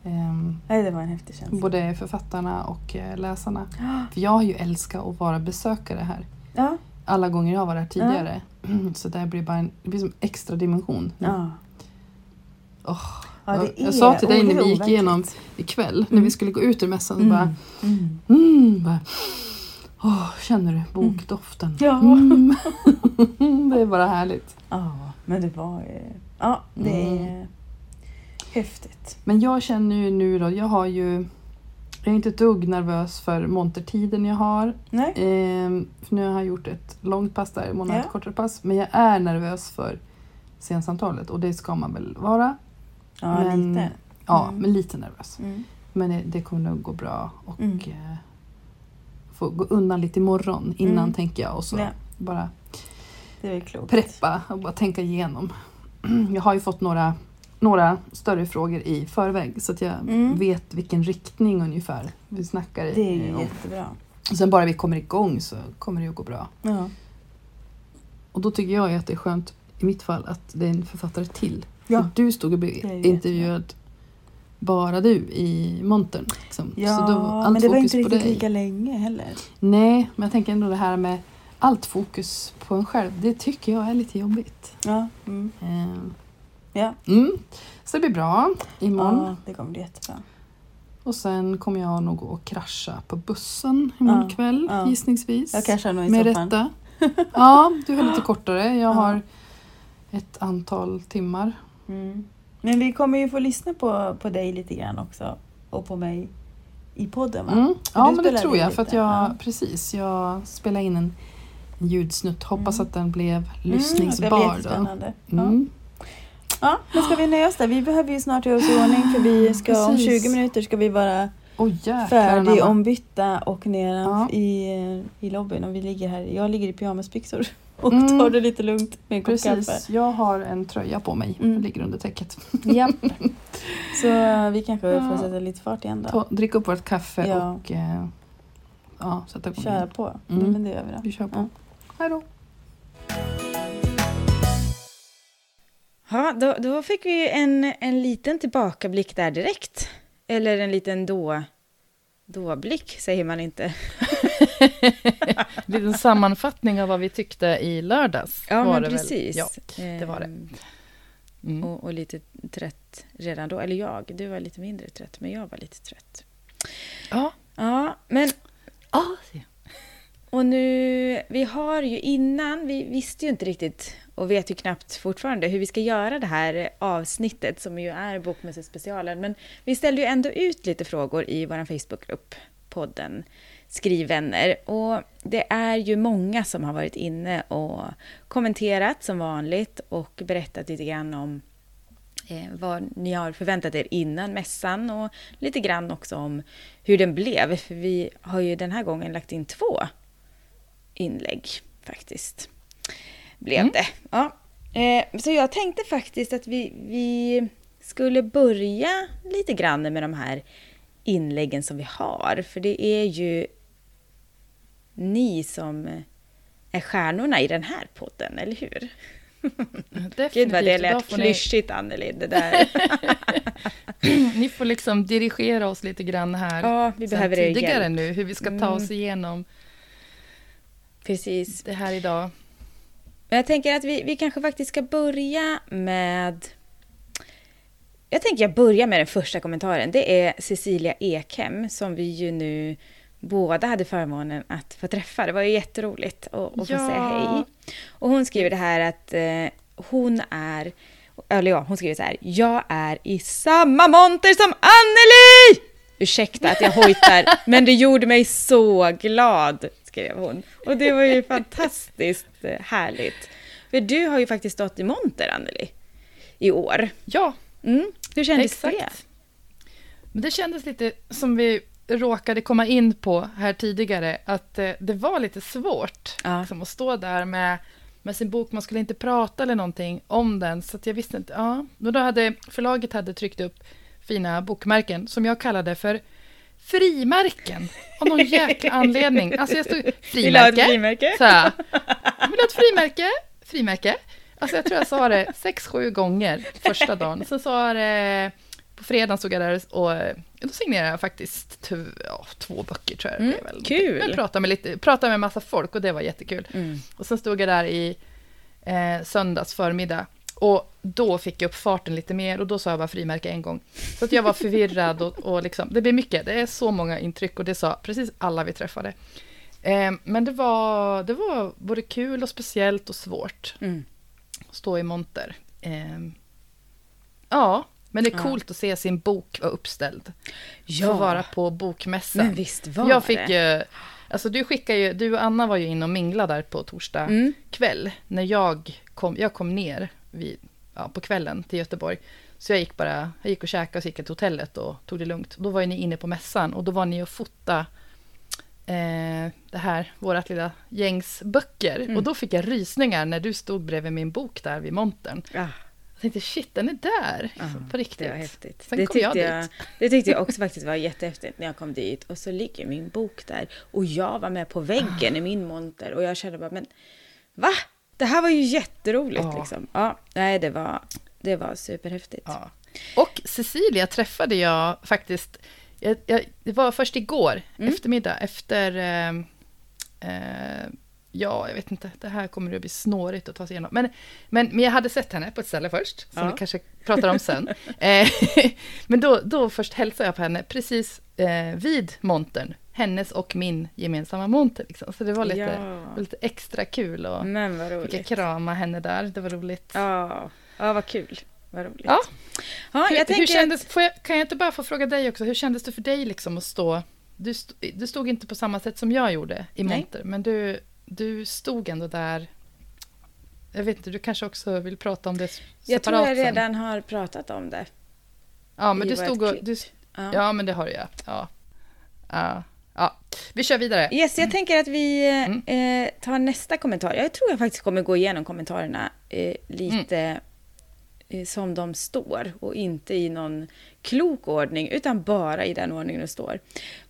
S3: Ehm,
S2: nej, det var en häftig känsla.
S3: både författarna och eh, läsarna. För jag har ju älskat att vara besökare här.
S2: Ja,
S3: Alla gånger jag har varit här tidigare. Så det här blir bara en, det blir som extra dimension.
S2: ja.
S3: Åh,
S2: ja
S3: jag sa till dig när vi gick igenom ikväll, när
S2: Mm.
S3: vi skulle gå ut ur mässan,
S2: Mm.
S3: bara,
S2: Mm.
S3: mm, bara Åh, känner du bokdoften?
S2: Ja.
S3: Mm. det är bara härligt.
S2: Ja, men det var ju, ja, det
S3: Mm.
S2: är häftigt.
S3: Men jag känner ju nu då, jag har ju jag är inte ett dugg nervös för montertiden jag har.
S2: Nej?
S3: Ehm, för nu har jag gjort ett långt pass där, har jag ett
S2: Ja.
S3: kortare pass. Men jag är nervös för sensamtalet och det ska man väl vara.
S2: Ja,
S3: Men-
S2: lite.
S3: Ja,
S2: Mm.
S3: men lite nervös.
S2: Mm.
S3: Men det, det kommer nog gå bra och
S2: Mm.
S3: eh, få gå undan lite imorgon innan tänker jag och så
S2: Ja.
S3: bara preppa och bara tänka igenom. Jag har ju fått några, några större frågor i förväg så att jag
S2: Mm.
S3: vet vilken riktning ungefär vi snackar i.
S2: Det är ju
S3: om.
S2: jättebra.
S3: Och sen bara vi kommer igång så kommer det ju gå bra.
S2: Ja.
S3: Och då tycker jag ju att det är skönt i mitt fall att det är en författare till.
S2: Ja.
S3: Du stod och blev
S2: är
S3: intervjuad bara du i montern. Liksom.
S2: Ja,
S3: så då, allt
S2: men det var inte riktigt lika länge heller.
S3: Nej, men jag tänker ändå det här med allt fokus på en själv, det tycker jag är lite jobbigt.
S2: Ja, mm.
S3: Ehm,
S2: ja.
S3: Mm. Så det blir bra imorgon.
S2: ja det kommer bli jättebra.
S3: Och sen kommer jag nog och krascha på bussen imorgon
S2: Ja,
S3: kväll
S2: ja.
S3: gissningsvis.
S2: Jag kanske nog i
S3: Med
S2: soffan.
S3: rätta. Ja, du har lite kortare. Jag
S2: Ja.
S3: har ett antal timmar.
S2: Mm. Men vi kommer ju få lyssna på, på dig lite grann också. Och på mig i podden va?
S3: Mm. Ja, men det tror jag. För att jag,
S2: Ja.
S3: precis, jag spelade in en ljudsnutt. Hoppas
S2: Mm.
S3: att den blev
S2: Mm, det
S3: lyssningsbar.
S2: blir
S3: då.
S2: Ja. Men ska vi nöja oss där? Vi behöver ju snart göra oss i ordning för vi ska om
S3: Precis.
S2: 20 minuter ska vi vara
S3: jäklar
S2: färdig ombytta och ner
S3: Ja.
S2: i, i lobbyn och vi ligger här. Jag ligger i pyjamasbyxor och
S3: Mm.
S2: tar det lite lugnt med en kopp kaffe.
S3: Precis, jag har en tröja på mig.
S2: Mm.
S3: Ligger under täcket.
S2: Ja. Så eh, vi kanske
S3: Ja.
S2: får sätta lite fart igen då.
S3: Ta, drick upp vårt kaffe
S2: Ja.
S3: och eh, ja, sätta igång.
S2: Köra
S3: igen.
S2: på.
S3: Mm.
S2: Men det gör vi då.
S3: Vi kör på.
S2: Ja.
S3: Hej då.
S2: Ja, då, då fick vi en, en liten tillbakablick där direkt. Eller en liten då, då-blick säger man inte.
S3: En liten sammanfattning av vad vi tyckte i lördags.
S2: Ja,
S3: var
S2: men
S3: det väl.
S2: precis.
S3: Ja, det var det.
S2: Ehm,
S3: mm.
S2: Och, och lite trött redan då. Eller jag, du var lite mindre trött, men jag var lite trött.
S3: ja.
S2: Ja, men
S3: Ah,
S2: och nu, vi har ju innan, vi visste ju inte riktigt och vet ju knappt fortfarande hur vi ska göra det här avsnittet som ju är Bokmässospecialen. Men vi ställde ju ändå ut lite frågor i vår Facebookgrupp, podden Skrivvänner. Och det är ju många som har varit inne och kommenterat som vanligt och berättat lite grann om eh, vad ni har förväntat er innan mässan och lite grann också om hur den blev. För vi har ju den här gången lagt in två inlägg faktiskt. Blev
S3: Mm.
S2: det. Ja. Eh, så jag tänkte faktiskt att vi, vi skulle börja lite grann med de här inläggen som vi har. För det är ju ni som är stjärnorna i den här podden, eller hur?
S3: Definitivt.
S2: Gud vad det lät
S3: får ni,
S2: klyschigt Anneli, det där.
S3: ni får liksom dirigera oss lite grann här.
S2: ja, vi behöver er
S3: tidigare
S2: hjälp.
S3: nu, hur vi ska ta
S2: Mm.
S3: oss igenom
S2: Precis.
S3: det här idag.
S2: Men jag tänker att vi, vi kanske faktiskt ska börja med... Jag tänker jag börjar med den första kommentaren. Det är Cecilia Ekhem som vi ju nu båda hade förmånen att få träffa. Det var ju jätteroligt att, att få
S3: Ja.
S2: säga hej. Och hon skriver det här att eh, hon är... Eller ja, hon skriver så här. Jag är i samma monter som Anneli! Ursäkta att jag hojtar, men det gjorde mig så glad, skrev hon. Och det var ju fantastiskt eh, härligt. För du har ju faktiskt stått i monter, Anneli, i år.
S3: Ja,
S2: Mm. Hur kändes
S3: exakt.
S2: det?
S3: Men det kändes lite som vi råkade komma in på här tidigare, att eh, det var lite svårt
S2: Ja.
S3: liksom, att stå där med, med sin bok. Man skulle inte prata eller någonting om den, så jag visste inte. Ja. Och då hade förlaget hade tryckt upp fina bokmärken som jag kallade för frimärken. Av någon jäkla anledning. Alltså jag stod,
S2: Vill ha ett
S3: frimärke.
S2: frimärke?
S3: Så här, vill ha ett frimärke? Frimärke. Alltså jag tror jag sa det sex, sju gånger första dagen. Sen sa jag det, på fredagen stod jag där och då signerade jag faktiskt t- ja, två böcker tror jag det
S2: Mm,
S3: blev väl.
S2: kul.
S3: Jag pratade med, lite, pratade med massa folk och det var jättekul.
S2: Mm.
S3: Och sen stod jag där i eh, söndags förmiddag och då fick jag upp farten lite mer och då sa jag bara frimärke en gång. Så att jag var förvirrad och, och liksom, det blir mycket, det är så många intryck och det sa precis alla vi träffade. Eh, men det var, det var både kul och speciellt och svårt
S2: Mm.
S3: stå i monter. Eh, ja, men det är
S2: Ja.
S3: coolt att se sin bok vara uppställd.
S2: Ja,
S3: Få vara på bokmässan.
S2: men visst var
S3: jag fick
S2: det.
S3: ju, alltså du skickade ju, du och Anna var ju inne och minglade där på torsdag
S2: Mm.
S3: kväll. När jag kom, jag kom ner vid, ja, på kvällen till Göteborg. Så jag gick bara, jag gick och käkade och så gick jag till hotellet och tog det lugnt. Då var ju ni inne på mässan och då var ni och fota eh, det här, vårat lilla gängs böcker.
S2: Mm.
S3: Och då fick jag rysningar när du stod bredvid min bok där vid montern.
S2: Ja,
S3: Jag tänkte shit, den är där! Alltså, på riktigt.
S2: det var häftigt.
S3: Sen
S2: det,
S3: kom jag dit.
S2: det tyckte jag också faktiskt var jättehäftigt när jag kom dit. Och så ligger min bok där. Och jag var med på väggen i min monter. Och jag kände bara, men va? Det här var ju jätteroligt
S3: Ja.
S2: liksom. Ja, nej, det var, det var superhäftigt.
S3: Ja. Och Cecilia träffade jag faktiskt, jag, jag, det var först igår
S2: Mm.
S3: eftermiddag efter, eh, eh, ja jag vet inte, det här kommer att bli snårigt att ta sig igenom. Men, men, men jag hade sett henne på ett ställe först, som
S2: Ja.
S3: vi kanske pratar om sen. eh, men då, då först hälsade jag på henne precis eh, vid montern. hennes och min gemensamma monter. Liksom. Så det var lite,
S2: Ja.
S3: var lite extra kul och
S2: Men vad
S3: fick jag
S2: roligt.
S3: krama henne där. Det var roligt.
S2: Ja, ja vad kul. Vad roligt.
S3: Ja.
S2: ja
S3: hur, hur kändes, får jag, kan jag inte bara få fråga dig också, hur kändes det för dig liksom att stå, du, st, du stod inte på samma sätt som jag gjorde i
S2: Nej.
S3: monter, men du, du stod ändå där, jag vet inte, du kanske också vill prata om det s-
S2: jag tror
S3: separat
S2: jag
S3: sen.
S2: redan har pratat om det.
S3: Ja, men du stod och, du,
S2: Ja.
S3: ja men det har du ja. ja. Ja. Vi kör vidare.
S2: Yes, jag tänker att vi
S3: Mm.
S2: eh, tar nästa kommentar. Jag tror jag faktiskt kommer gå igenom kommentarerna eh, lite eh, som de står och inte i någon klok ordning utan bara i den ordningen de står.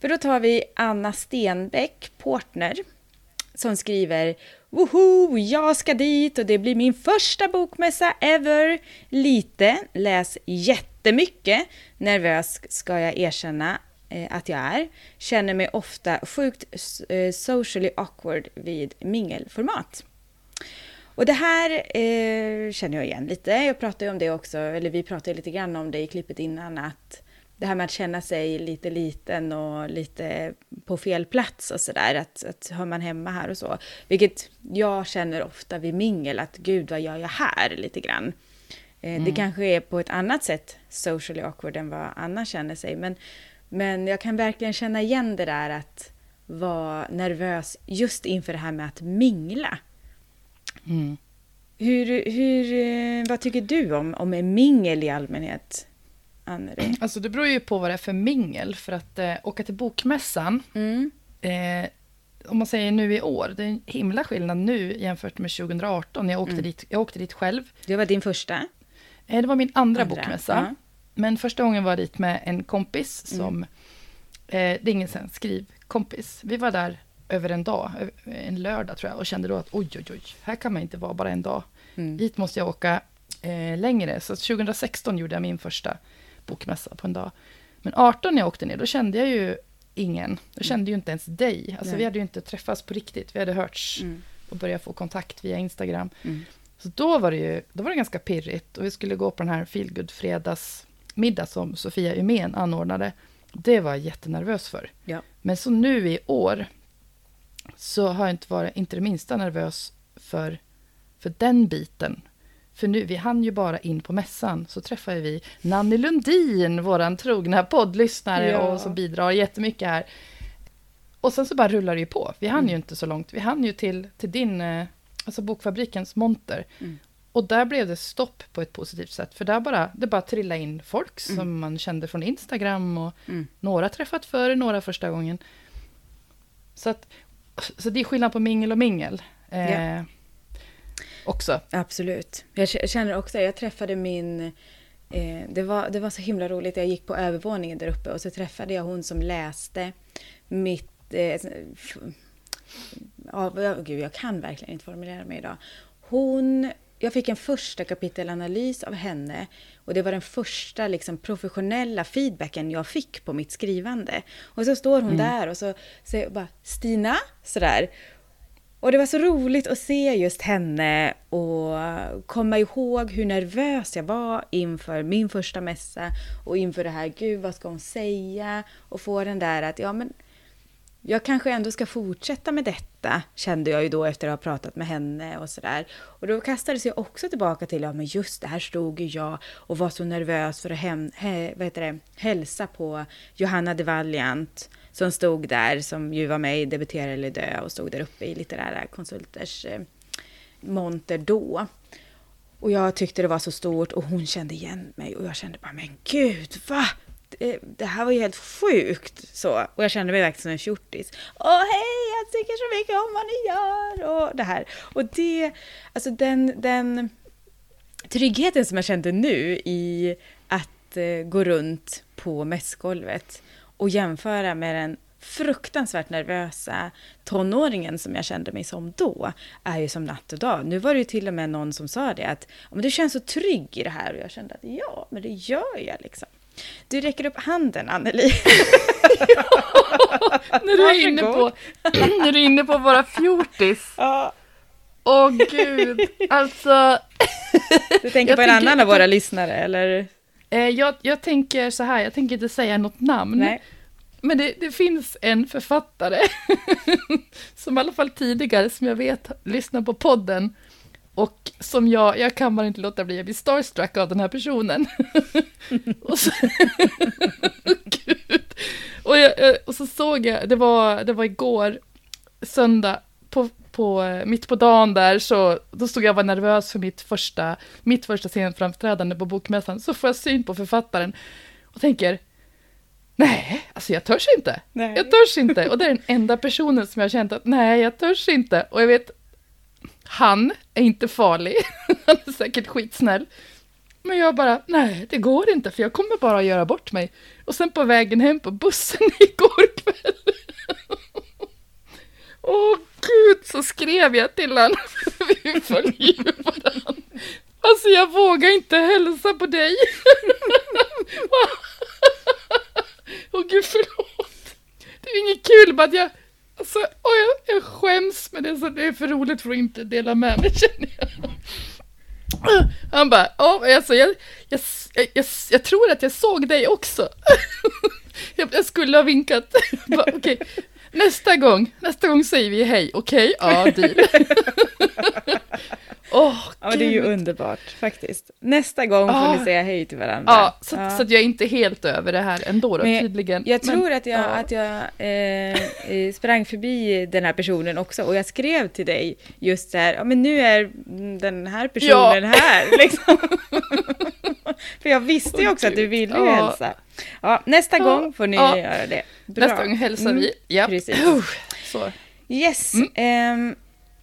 S2: För då tar vi Anna Stenbeck, Portner, som skriver Woho, jag ska dit och det blir min första bokmässa ever. Lite, läs jättemycket. Nervös ska jag erkänna eh, att jag är. Känner mig ofta sjukt eh, socially awkward vid mingelformat. Och det här eh, känner jag igen lite. Jag pratade ju om det också, eller vi pratade lite grann om det i klippet innan, att det här med att känna sig lite liten och lite på fel plats och sådär, att, att hör man hemma här och så. Vilket jag känner ofta vid mingel, att gud vad gör jag här lite grann. Eh, Det kanske är på ett annat sätt socially awkward än vad Anna känner sig, men, men jag kan verkligen känna igen det där att vara nervös just inför det här med att mingla.
S3: Mm.
S2: Hur, hur, eh, vad tycker du om, om mingel i allmänhet, Anneli?
S3: Alltså det beror ju på vad det är för mingel, för att eh, åka till bokmässan,
S2: Mm.
S3: eh, om man säger nu i år, det är en himla skillnad nu jämfört med 2018. Jag åkte,
S2: Mm.
S3: dit, jag åkte dit själv.
S2: Det var din första?
S3: Eh, det var min andra,
S2: Andra,
S3: bokmässa.
S2: ja.
S3: Men första gången var jag dit med en kompis
S2: Mm.
S3: som, eh, det är ingen sen skrivkompis. Vi var där över en dag, en lördag tror jag, och kände då att oj, oj, oj, här kan man inte vara bara en dag.
S2: Mm.
S3: Hit måste jag åka eh, längre. Så 2016 gjorde jag min första bokmässa på en dag. Men 18 när jag åkte ner, då kände jag ju ingen. Jag kände ju inte ens dig. Alltså
S2: Nej.
S3: vi hade ju inte träffats på riktigt. Vi hade hörts
S2: Mm.
S3: och börjat få kontakt via Instagram.
S2: Mm.
S3: Så då var det ju då var det ganska pirrigt. Och vi skulle gå på den här feelgood fredagsmiddag som Sofia Umén anordnade. Det var jag jättenervös för.
S2: Ja.
S3: Men så nu i år så har jag inte varit inte det minsta nervös för, för den biten. För nu, vi hann ju bara in på mässan, så träffade vi Nanny Lundin, våran trogna poddlyssnare
S2: Ja.
S3: och som bidrar jättemycket här. Och sen så bara rullar det ju på. Vi hann
S2: Mm.
S3: ju inte så långt. Vi hann ju till, till din, eh, alltså bokfabrikens monter.
S2: Mm.
S3: Och där blev det stopp på ett positivt sätt. För där bara, det bara trillade in folk som
S2: Mm.
S3: man kände från Instagram och
S2: Mm.
S3: några träffat förr, några första gången. Så, att, så det är skillnad på mingel och mingel. Eh,
S2: Ja.
S3: Också.
S2: Absolut. Jag känner också, jag träffade min... Eh, det, var, det var så himla roligt, jag gick på övervåningen där uppe och så träffade jag hon som läste mitt... Eh, ja, vad- gud, jag kan verkligen inte formulera mig idag. Hon... Jag fick en första kapitelanalys av henne och det var den första liksom, professionella feedbacken jag fick på mitt skrivande. Och så står hon där och så säger bara Stina, sådär. Och det var så roligt att se just henne och komma ihåg hur nervös jag var inför min första mässa och inför det här, gud vad ska hon säga? Och få den där att, ja men jag kanske ändå ska fortsätta med detta, kände jag ju då efter att ha pratat med henne och sådär. Och då kastades jag också tillbaka till, ja men just det, här stod ju jag och var så nervös för att hem, he, vad heter det, hälsa på Johanna de Valiant som stod där, som ju var med i Debutera eller dö och stod där uppe i litterära konsulters eh, monter då. Och jag tyckte det var så stort och hon kände igen mig och jag kände bara, men gud, va? Det, det här var ju helt sjukt. Så. Och jag kände mig verkligen som en fjortis. Åh hej, jag tycker så mycket om vad ni gör! Och det här. Och det, alltså den, den tryggheten som jag kände nu i att eh, gå runt på mässgolvet och jämföra med den fruktansvärt nervösa tonåringen som jag kände mig som då, är ju som natt och dag. Nu var det ju till och med någon som sa det att "Ja, men du känns så trygg i det här och jag kände att ja, men det gör jag liksom. Du räcker upp handen, Anneli.
S3: när, du är inne på, när du är inne på våra fjortis.
S2: Ja,
S3: Åh gud, alltså.
S2: du tänker på en
S3: tänker-
S2: annan av våra lyssnare, eller?
S3: Eh, jag, jag tänker så här, jag tänker inte säga något namn.
S2: Nej.
S3: Men det, det finns en författare, som i alla fall tidigare, som jag vet lyssnar på podden, och som jag, jag kan bara inte låta bli, att bli starstruck av den här personen. och, så. Och, jag, och så såg jag, det var, det var igår, söndag, på, på, mitt på dagen där, så då stod jag och var nervös för mitt första, mitt första scenframträdande på Bokmässan, så får jag syn på författaren och tänker, nej, alltså jag törs inte.
S2: Nej.
S3: Jag törs inte. Och det är den enda personen som jag har känt att nej, jag törs inte. Och jag vet, han är inte farlig. Han är säkert skitsnäll. Men jag bara, nej, det går inte, för jag kommer bara att göra bort mig. Och sen på vägen hem på bussen igår kväll. Åh gud, så skrev jag till honom. Vi följer ju varandra. Alltså jag vågar inte hälsa på dig. Åh gud, förlåt. Det är inget kul, bara att jag... Alltså, oh, jag, jag skäms, men det är, så, det är för roligt för att inte dela med mig, känner jag. Han bara, ja, alltså, jag, jag, jag, jag, jag tror att jag såg dig också. Jag, jag skulle ha vinkat. Okej, okay nästa gång, nästa gång säger vi hej, okej? Ja, deal. Åh,
S2: Ja, det är ju underbart faktiskt. Nästa gång får
S3: Ja.
S2: ni säga hej till varandra.
S3: Ja, så,
S2: Ja.
S3: så att jag är inte helt över det här ändå då,
S2: Men
S3: tydligen.
S2: Jag
S3: Men-
S2: tror att jag,
S3: ja.
S2: att jag eh, eh, sprang förbi den här personen också och jag skrev till dig just så här, ja men nu är den här personen här liksom. För jag visste ju också att du ville ju
S3: Ja.
S2: hälsa. Ja, nästa
S3: Ja.
S2: gång får ni
S3: Ja.
S2: göra det. Bra.
S3: Nästa gång hälsar
S2: Mm,
S3: vi. Ja.
S2: precis.
S3: Så.
S2: Yes.
S3: Mm.
S2: ehm,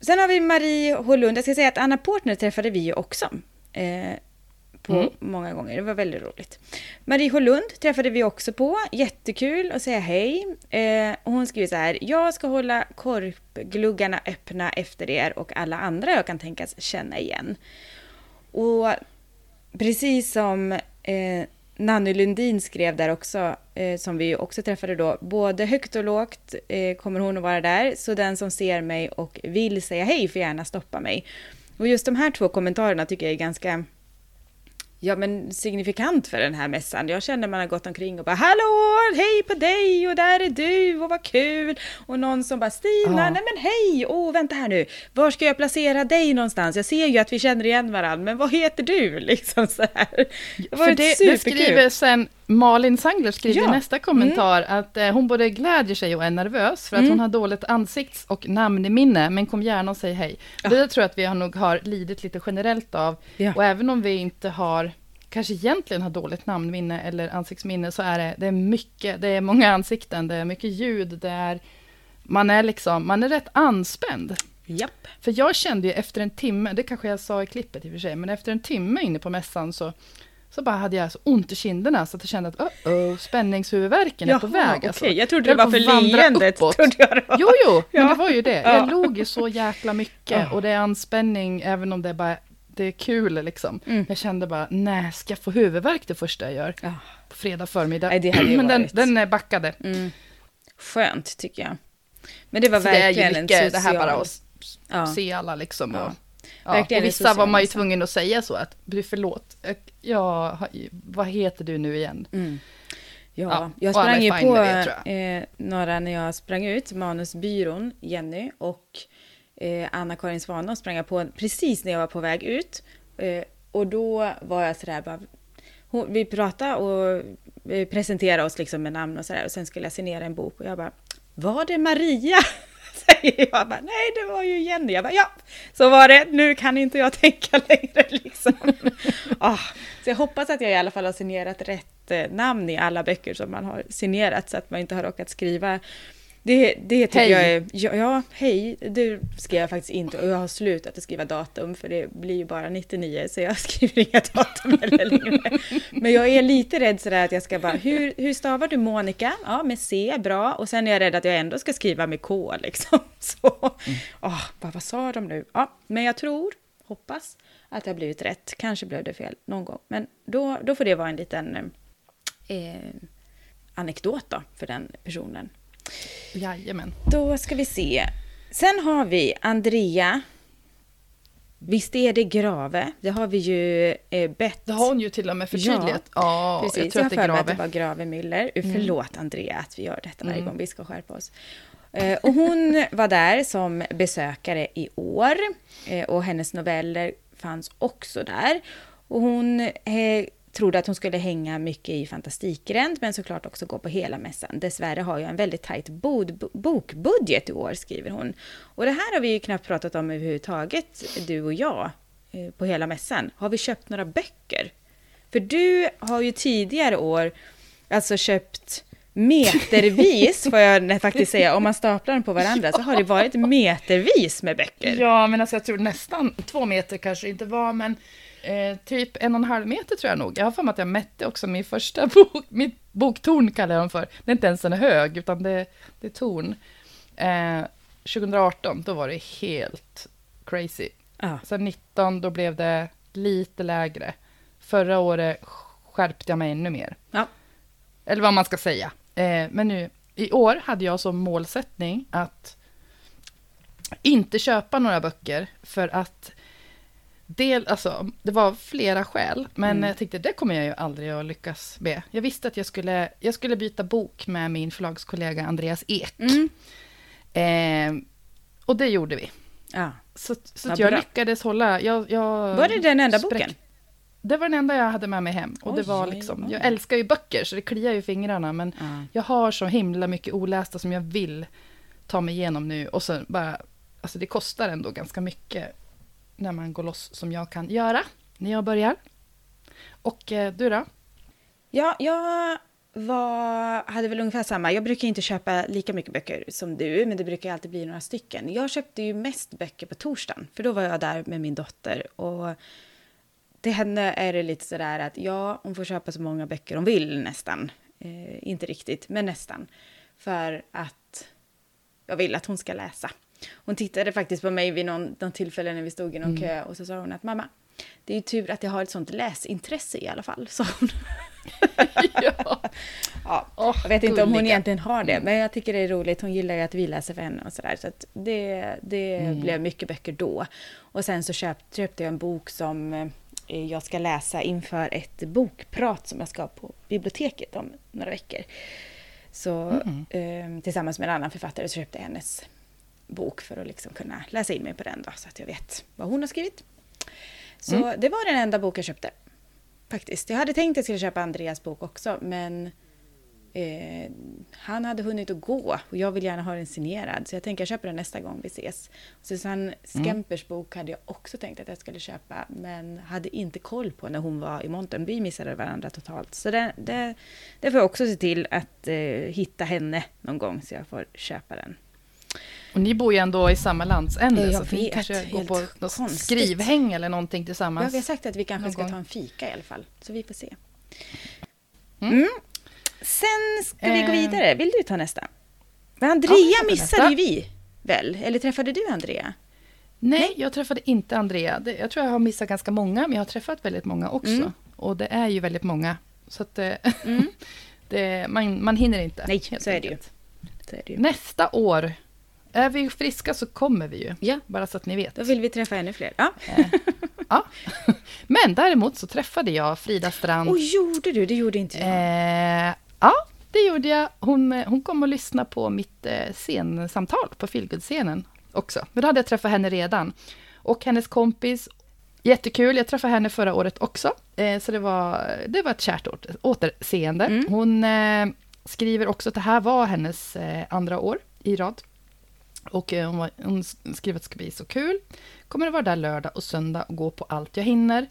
S2: sen har vi Marie Hållund. Jag ska säga att Anna Portner träffade vi ju också. Eh, på
S3: Mm.
S2: många gånger. Det var väldigt roligt. Marie Hållund träffade vi också på. Jättekul att säga hej. Eh, hon skriver så här. Jag ska hålla korpgluggarna öppna efter er och alla andra jag kan tänkas känna igen. Och precis som eh, Nanny Lundin skrev där också, eh, som vi också träffade då, både högt och lågt eh, kommer hon att vara där, så den som ser mig och vill säga hej får gärna stoppa mig. Och just de här två kommentarerna tycker jag är ganska ja, men signifikant för den här mässan. Jag känner man har gått omkring och bara hallå, hej på dig och där är du och vad kul. Och någon som bara Stina,
S3: Ja.
S2: nej men hej, åh vänta här nu, var ska jag placera dig någonstans? Jag ser ju att vi känner igen varandra, men vad heter du? Liksom så här. Det var
S3: det, det
S2: superkul.
S3: skriver sen Malin Sangler skriver
S2: Ja.
S3: i nästa kommentar att eh, hon både glädjer sig och är nervös för att
S2: Mm.
S3: hon har dåligt ansikts och namnminne, men kom gärna och säg hej.
S2: Ja.
S3: Det där tror jag att vi har nog har lidit lite generellt av.
S2: Ja.
S3: Och även om vi inte har, kanske egentligen har dåligt namnminne eller ansiktsminne, så är det, det är mycket, det är många ansikten, det är mycket ljud, det är, man är liksom, man är rätt anspänd.
S2: Japp.
S3: För jag kände ju efter en timme, det kanske jag sa i klippet i och för sig, men efter en timme inne på mässan så, så bara hade jag så ont i kinderna så att jag kände att oh, oh, spänningshuvudvärken är på väg.
S2: okej.
S3: Alltså.
S2: Jag trodde det var för leendet.
S3: Jo, jo, men
S2: Ja.
S3: det var ju det.
S2: Ja.
S3: Jag log ju så jäkla mycket och det är anspänning även om det är bara det är kul liksom.
S2: Mm.
S3: Jag kände bara, nej, ska jag få huvudvärk det första jag gör?
S2: Ja.
S3: På fredag förmiddag.
S2: Nej, det hade ju
S3: men den, den backade.
S2: Mm. Skönt tycker jag. Men det var
S3: Så det är
S2: verkligen
S3: ju
S2: en
S3: mycket
S2: social...
S3: det här bara att
S2: Ja.
S3: se alla liksom.
S2: Ja.
S3: Och, ja.
S2: En
S3: vissa var man ju tvungen att säga så att, förlåt, har- vad heter du nu igen?
S2: Mm. Ja,
S3: Ja,
S2: jag sprang ju på
S3: det,
S2: eh, några när jag sprang ut, Manusbyrån, Jenny och eh, Anna-Karin Svanå sprang jag på precis när jag var på väg ut. Eh, och då var jag sådär bara, hon, vi pratade och presenterade oss liksom med namn och sådär och sen skulle jag signera en bok och jag bara, var det Maria? Säger jag bara, nej det var ju Jenny. Jag bara, ja, så var det, nu kan inte jag tänka längre liksom. ah, så jag hoppas att jag i alla fall har signerat rätt eh, namn i alla böcker som man har signerat så att man inte har råkat skriva det, det tycker
S3: Hej.
S2: jag är... Ja, ja, hej. Det skrev jag faktiskt inte. Och jag har slutat att skriva datum för det blir ju bara 99 så jag skriver inga datum heller längre. Men jag är lite rädd sådär att jag ska bara... Hur, hur stavar du Monica? Ja, med C, bra. Och sen är jag rädd att jag ändå ska skriva med K liksom. Så, åh, bara, vad sa de nu? Ja, men jag tror, hoppas att det har blivit rätt. Kanske blev det fel någon gång. Men då, då får det vara en liten eh, anekdot då för den personen.
S3: Jajamän.
S2: Då ska vi se. Sen har vi Andrea Visst är det Grave? Det har vi ju eh, bett.
S3: Det har hon ju till och med förtydligat. Ja,
S2: Precis,
S3: jag
S2: jag,
S3: tror
S2: har
S3: att det är
S2: mig att det
S3: Grave.
S2: var Grave Müller. Uh, Förlåt Andrea att vi gör detta varje
S3: Mm.
S2: gång, vi ska skärpa oss. Eh, och hon var där som besökare i år eh, och hennes noveller fanns också där. Och hon eh, trodde att hon skulle hänga mycket i Fantastikgränd men såklart också gå på hela mässan. Dessvärre har jag en väldigt tajt bod, bokbudget i år, skriver hon. Och det här har vi ju knappt pratat om överhuvudtaget, du och jag, eh, på hela mässan. Har vi köpt några böcker? För du har ju tidigare år alltså köpt metervis, får jag faktiskt säga, om man staplar dem på varandra, så har det varit metervis med böcker.
S3: Ja, men alltså jag tror nästan två meter kanske inte var, men eh, typ en och en halv meter tror jag nog. Jag har för mig att jag mätte också min första bok, mitt boktorn kallar jag dem för. Det är inte ens en hög, utan det, det är torn. Eh, 2018, då var det helt crazy.
S2: Ja.
S3: Sen 19, då blev det lite lägre. Förra året skärpte jag mig ännu mer.
S2: Ja.
S3: Eller vad man ska säga. Eh, men nu, i år hade jag som målsättning att inte köpa några böcker för att del, alltså, det var flera skäl, men
S2: Mm.
S3: jag tänkte det kommer jag ju aldrig att lyckas med. Jag visste att jag skulle, jag skulle byta bok med min förlagskollega Andreas Ek.
S2: Mm.
S3: Eh, och det gjorde vi.
S2: ja.
S3: Så, så att jag
S2: bra.
S3: lyckades hålla... Jag, jag
S2: Var det den enda
S3: spräck-
S2: boken?
S3: Det var den enda jag hade med mig hem. Och det
S2: Oj,
S3: var
S2: oj,
S3: liksom,
S2: oj.
S3: jag älskar ju böcker, så det kliar ju fingrarna, men
S2: Ja.
S3: jag har så himla mycket olästa som jag vill ta mig igenom nu. Och så bara, alltså det kostar ändå ganska mycket när man går loss som jag kan göra när jag börjar. Och eh, du då?
S2: Ja, jag var, hade väl ungefär samma. Jag brukar inte köpa lika mycket böcker som du, men det brukar alltid bli några stycken. Jag köpte ju mest böcker på torsdagen, för då var jag där med min dotter. Och till henne är det lite sådär att ja, hon får köpa så många böcker hon vill nästan. Eh, inte riktigt, men nästan. För att jag vill att hon ska läsa. Hon tittade faktiskt på mig vid någon, någon tillfälle när vi stod i någon kö och så sa hon att mamma, det är ju tur att jag har ett sånt läsintresse i alla fall, sa hon.
S3: ja.
S2: Ja,
S3: Åh,
S2: jag vet inte om hon
S3: gulliga.
S2: egentligen har det, men jag tycker det är roligt. Hon gillar ju att vi läser för henne och sådär. Så att det, det
S3: Mm.
S2: blev mycket böcker då. Och sen så köpt, köpte jag en bok som eh, jag ska läsa inför ett bokprat som jag ska ha på biblioteket om några veckor. Så
S3: Mm.
S2: eh, tillsammans med en annan författare så köpte jag hennes bok för att liksom kunna läsa in mig på den då, så att jag vet vad hon har skrivit. Så
S3: Mm.
S2: det var den enda bok jag köpte. Faktiskt. Jag hade tänkt att jag skulle köpa Andreas bok också, men eh, han hade hunnit att gå och jag vill gärna ha den signerad. Så jag tänker jag köper den nästa gång vi ses. Susanne Skempers bok hade jag också tänkt att jag skulle köpa, men hade inte koll på när hon var i montern. Vi missade varandra totalt. Så det, det, det får jag också se till att eh, hitta henne någon gång så jag får köpa den.
S3: Och ni bor ju ändå i samma landsände,
S2: Ja, jag
S3: så att ni
S2: vet.
S3: kanske går på något
S2: konstigt.
S3: skrivhäng eller någonting
S2: Ja,
S3: tillsammans.
S2: vi har sagt att vi kanske ska ta en fika i alla fall, så vi får se.
S3: Mm.
S2: Mm. Sen ska vi gå
S3: Eh.
S2: vidare. Vill du ta nästa? Men Andrea
S3: Ja,
S2: missade ju vi, väl? Eller träffade du Andrea?
S3: Nej, jag träffade inte Andrea. Jag tror jag har missat ganska många, men jag har träffat väldigt många också.
S2: Mm.
S3: Och det är ju väldigt många. Så att eh,
S2: Mm.
S3: det, man, man hinner inte.
S2: Nej, så är. Så är det ju.
S3: Nästa år, är vi friska så kommer vi ju.
S2: Ja,
S3: Bara så att ni vet.
S2: då vill vi träffa ännu fler. Ja.
S3: Ja. Men däremot så träffade jag Frida Strand.
S2: Och gjorde du? Det gjorde inte jag.
S3: Eh, ja, det gjorde jag. Hon, eh, hon kom och lyssnade på mitt eh, scensamtal på Feelgood-scenen också. Men då hade jag träffat henne redan. Och hennes kompis, jättekul. Jag träffade henne förra året också. Så det var, det var ett kärt åter, återseende.
S2: Mm.
S3: Hon skriver också att det här var hennes andra år i rad. Och eh, hon, var, hon skriver att det ska bli så kul. Kommer att vara där lördag och söndag och gå på allt jag hinner.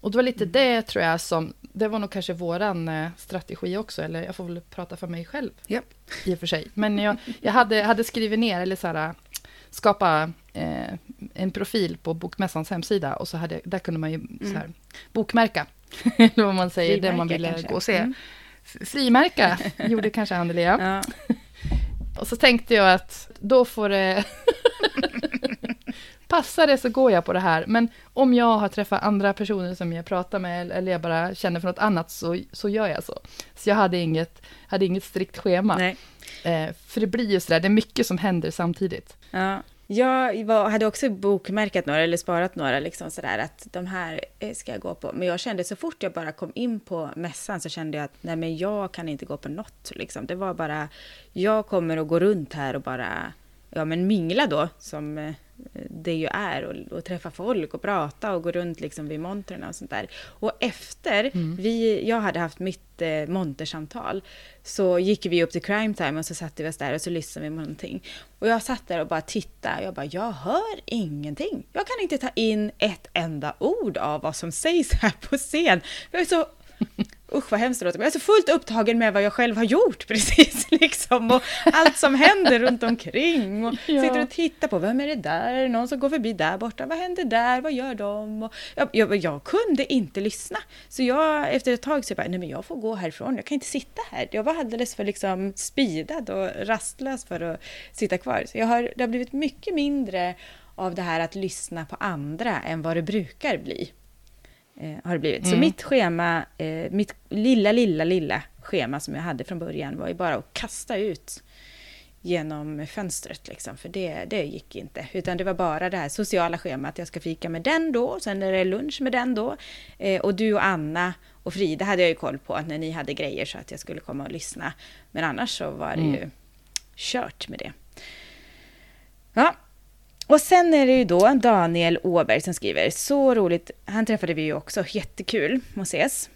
S3: Och det var lite det tror jag som, det var nog kanske våran eh, strategi också, eller jag får väl prata för mig själv
S2: Japp.
S3: i och för sig. Men jag, jag hade, hade skrivit ner, eller så här, skapa eh, en profil på Bokmässans hemsida och så hade, där kunde man ju så här, bokmärka, eller vad man säger, det man
S2: Frimärka
S3: ville
S2: kanske.
S3: gå och se.
S2: Mm.
S3: Frimärka gjorde kanske Anneli, ja. Och så tänkte jag att då får det... Passar det så går jag på det här. Men om jag har träffat andra personer som jag pratar med eller jag bara känner för något annat så, så gör jag så. Så jag hade inget, hade inget strikt schema.
S2: Nej.
S3: Eh, för det blir ju sådär, det är mycket som händer samtidigt.
S2: Ja. Jag var, hade också bokmärkat några, eller sparat några, liksom sådär att de här eh, ska jag gå på. Men jag kände så fort jag bara kom in på mässan så kände jag att nej men jag kan inte gå på något. Liksom. Det var bara, jag kommer att gå runt här och bara, ja men mingla då, som eh, det ju är och, och, träffa folk och prata och gå runt liksom vid montrarna och sånt där. Och efter mm. vi, jag hade haft mitt eh, montersamtal så gick vi upp till crime time och så satte vi oss där och så lyssnade vi på någonting. Och jag satt där och bara tittade. Jag bara, jag hör ingenting. Jag kan inte ta in ett enda ord av vad som sägs här på scen. Jag är så usch vad hemskt det låter, men jag är så fullt upptagen med vad jag själv har gjort precis liksom och allt som händer runt omkring och ja. sitter och tittar på vem är det där, någon som går förbi där borta, vad händer där, vad gör de? Och jag, jag, jag kunde inte lyssna, så jag efter ett tag så bara, nej men jag får gå härifrån, jag kan inte sitta här. Jag var alldeles för liksom speedad och rastlös för att sitta kvar. Så jag har, det har blivit mycket mindre av det här att lyssna på andra än vad det brukar bli eh, har det blivit. Mm. Så mitt schema, eh, mitt lilla, lilla, lilla schema som jag hade från början var ju bara att kasta ut genom fönstret liksom, för det, det gick inte. Utan det var bara det här sociala schemat, jag ska fika med den då, sen är det lunch med den då. Eh, och du och Anna och Frida hade jag ju koll på när ni hade grejer så att jag skulle komma och lyssna. Men annars så var det mm. ju kört med det. Ja, och sen är det ju då Daniel Åberg som skriver, så roligt, han träffade vi ju också, jättekul att ses.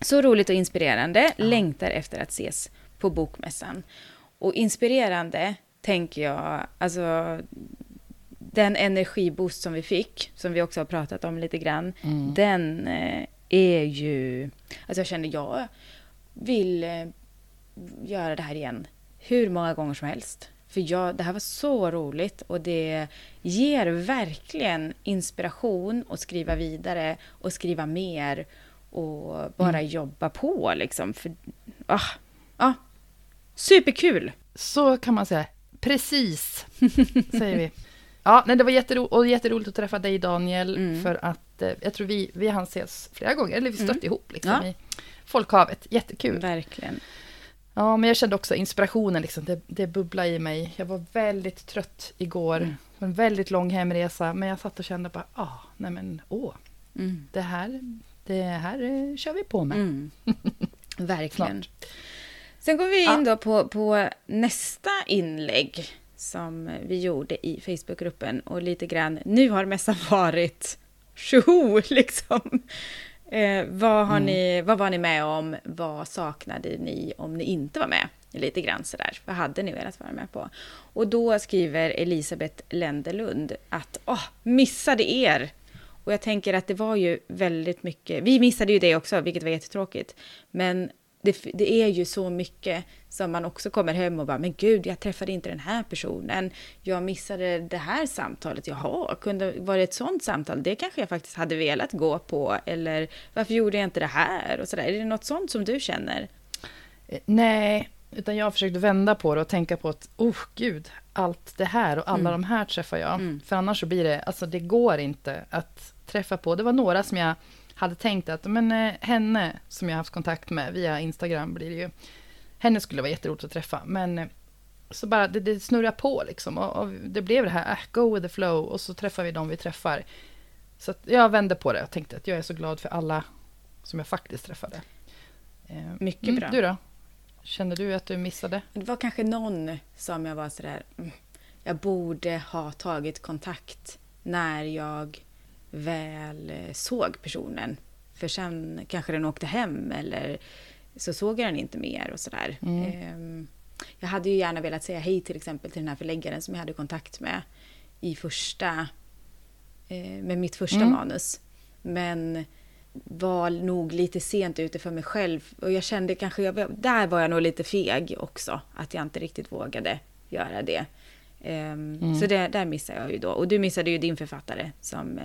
S2: Så roligt och inspirerande, ja. längtar efter att ses på Bokmässan. Och inspirerande tänker jag, alltså den energiboost som vi fick, som vi också har pratat om lite grann, mm. den eh, är ju... Alltså jag känner, jag vill eh, göra det här igen hur många gånger som helst. För jag, det här var så roligt och det ger verkligen inspiration att skriva vidare och skriva mer och bara mm. jobba på liksom. För, ah, ah, superkul!
S3: Så kan man säga. Precis, säger vi. Ja, nej, det var jättero och jätteroligt att träffa dig Daniel, mm. för att eh, jag tror vi, vi hann ses flera gånger, eller vi stött mm. ihop liksom, ja. i folkhavet. Jättekul.
S2: Verkligen.
S3: Ja, men jag kände också inspirationen, liksom, det, det bubblade i mig. Jag var väldigt trött igår, mm. en väldigt lång hemresa, men jag satt och kände bara, ah, nej men åh, mm. det, här, det här eh, kör vi på med. Mm.
S2: Verkligen. Sen går vi in ja. då på, på nästa inlägg som vi gjorde i Facebookgruppen och lite grann, nu har mässan varit tjoho liksom. Eh, vad, har mm. ni, vad var ni med om? Vad saknade ni om ni inte var med? Lite grann sådär. Vad hade ni velat vara med på? Och då skriver Elisabeth Länderlund att åh, missade er! Och jag tänker att det var ju väldigt mycket, vi missade ju det också, vilket var jättetråkigt. Men det, det, är ju så mycket som man också kommer hem och bara, men gud, jag träffade inte den här personen. Jag missade det här samtalet. Jaha, kunde vara ett sånt samtal? Det kanske jag faktiskt hade velat gå på. Eller varför gjorde jag inte det här? Och så där. Är det något sånt som du känner?
S3: Eh, nej, utan jag har försökt vända på det och tänka på att, oh gud, allt det här och alla mm. de här träffar jag. Mm. För annars så blir det, alltså det går inte att träffa på. Det var några som jag hade tänkt att men, eh, henne som jag haft kontakt med via Instagram blir det ju, henne skulle vara jätteroligt att träffa. Men eh, så bara det, det snurrar på liksom och, och, det blev det här, äh, go with the flow och så träffar vi dem vi träffar. Så jag vände på det och tänkte att jag är så glad för alla som jag faktiskt träffade.
S2: Eh, Mycket mm, bra.
S3: Du då? Kände du att du missade?
S2: Det var kanske någon som jag var sådär, mm, jag borde ha tagit kontakt när jag väl eh, såg personen. För sen kanske den åkte hem eller så såg jag den inte mer och sådär. Mm. Ehm, jag hade ju gärna velat säga hej till exempel till den här förläggaren som jag hade kontakt med i första, eh, med mitt första mm. manus. Men var nog lite sent ute för mig själv. Och jag kände kanske, jag, där var jag nog lite feg också, att jag inte riktigt vågade göra det. Um, mm. Så det, där missade jag ju då. Och du missade ju din författare som uh,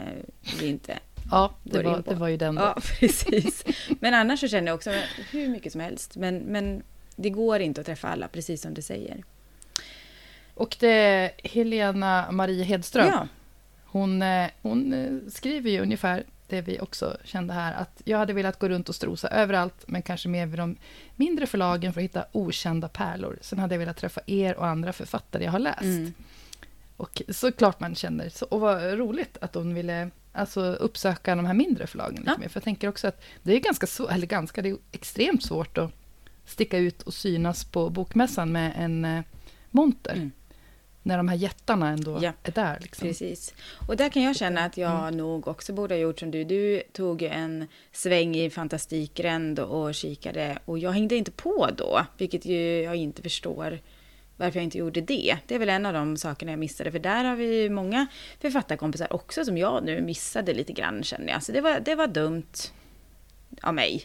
S2: vi inte
S3: Ja, det var, det var ju den då.
S2: Ja, precis. Men annars så känner jag också hur mycket som helst. Men, men det går inte att träffa alla, precis som du säger.
S3: Och det är Helena Marie Hedström. Ja. Hon, eh, hon eh, skriver ju ungefär det vi också kände här, att jag hade velat gå runt och strosa överallt, men kanske mer vid de mindre förlagen för att hitta okända pärlor. Sen hade jag velat träffa er och andra författare jag har läst. Mm. Och såklart man känner, så, och vad roligt att hon ville alltså, uppsöka de här mindre förlagen.
S2: Ja.
S3: mer. För jag tänker också att det är ganska svårt, eller ganska, det är extremt svårt att sticka ut och synas på bokmässan med en eh, monter.
S2: Mm.
S3: När de här jättarna ändå
S2: Ja.
S3: är där. Liksom.
S2: Precis. Och där kan jag känna att jag
S3: Mm.
S2: nog också borde ha gjort som du. Du tog en sväng i Fantastikgränd och kikade och jag hängde inte på då, vilket ju jag inte förstår varför jag inte gjorde det. Det är väl en av de sakerna jag missade, för där har vi ju många författarkompisar också som jag nu missade lite grann känner jag. Så det var, det var dumt av mig.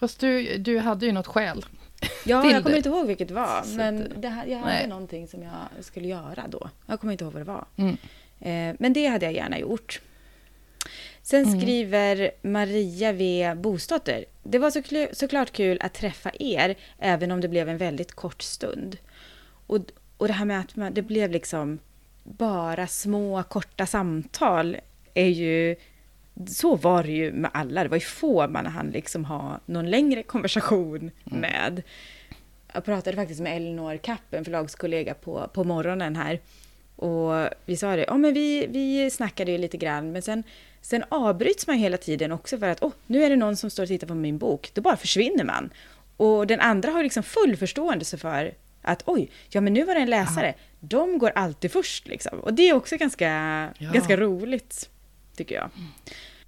S3: Fast du, du hade ju något skäl.
S2: Ja, jag kommer
S3: det.
S2: inte ihåg vilket var,
S3: Så
S2: men det, här- jag hade
S3: Nej.
S2: någonting som jag skulle göra då. Jag kommer inte ihåg vad det var.
S3: Mm.
S2: Eh, men det hade jag gärna gjort. Sen
S3: Mm.
S2: skriver Maria V. Bostotter. Det var så kl- såklart kul att träffa er, även om det blev en väldigt kort stund. Och, och det här med att man, det blev liksom bara små korta samtal är ju... Så var det ju med alla. Det var ju få man hann liksom ha någon längre konversation med. Jag pratade faktiskt med Elinor Kapp, en förlagskollega, på, på morgonen här. Och vi sa det, ja men vi, vi snackade ju lite grann, men sen, sen avbryts man hela tiden också för att åh, nu är det någon som står och tittar på min bok. Då bara försvinner man. Och den andra har liksom full förståelse för att oj, ja men nu var det en läsare. De går alltid först liksom. Och det är också ganska,
S3: Ja.
S2: ganska roligt, tycker jag.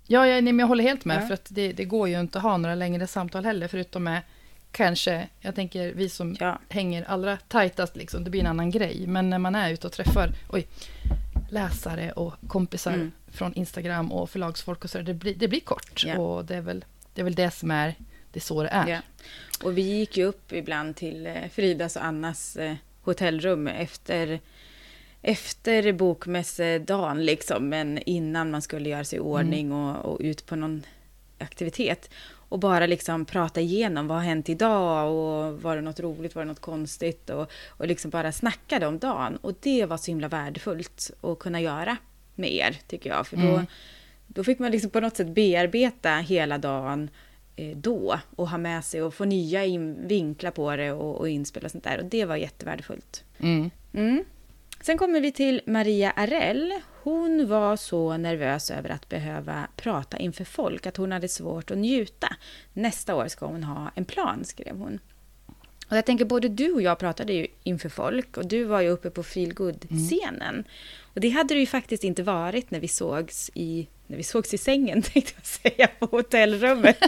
S3: Ja, jag, nej, men jag håller helt med,
S2: Ja.
S3: för att det, det går ju inte att ha några längre samtal heller, förutom med kanske, jag tänker vi som
S2: Ja.
S3: hänger allra tajtast, liksom, det blir en annan grej. Men när man är ute och träffar oj, läsare och kompisar
S2: Mm.
S3: från Instagram och förlagsfolk och så, det blir, det blir kort.
S2: Ja.
S3: Och det är, väl, det är väl det som är, det är så det är.
S2: Och vi gick ju upp ibland till eh, Fridas och Annas eh, hotellrum efter, efter bokmässedagen, liksom, men innan man skulle göra sig i ordning och, och ut på någon aktivitet. Och bara liksom prata igenom vad har hänt idag och var det något roligt, var det något konstigt och, och liksom bara snackade om dagen. Och det var så himla värdefullt att kunna göra med er, tycker jag. För då,
S3: Mm.
S2: då fick man liksom på något sätt bearbeta hela dagen eh, då och ha med sig och få nya in, vinklar på det och, och inspel och sånt där. Och det var jättevärdefullt.
S3: Mm.
S2: Mm. Sen kommer vi till Maria Arell. Hon var så nervös över att behöva prata inför folk att hon hade svårt att njuta. Nästa år ska hon ha en plan, skrev hon. Och jag tänker, både du och jag pratade ju inför folk och du var ju uppe på feelgood-scenen. Och det hade det ju faktiskt inte varit när vi sågs i, när vi sågs i sängen, tänkte jag säga, på hotellrummet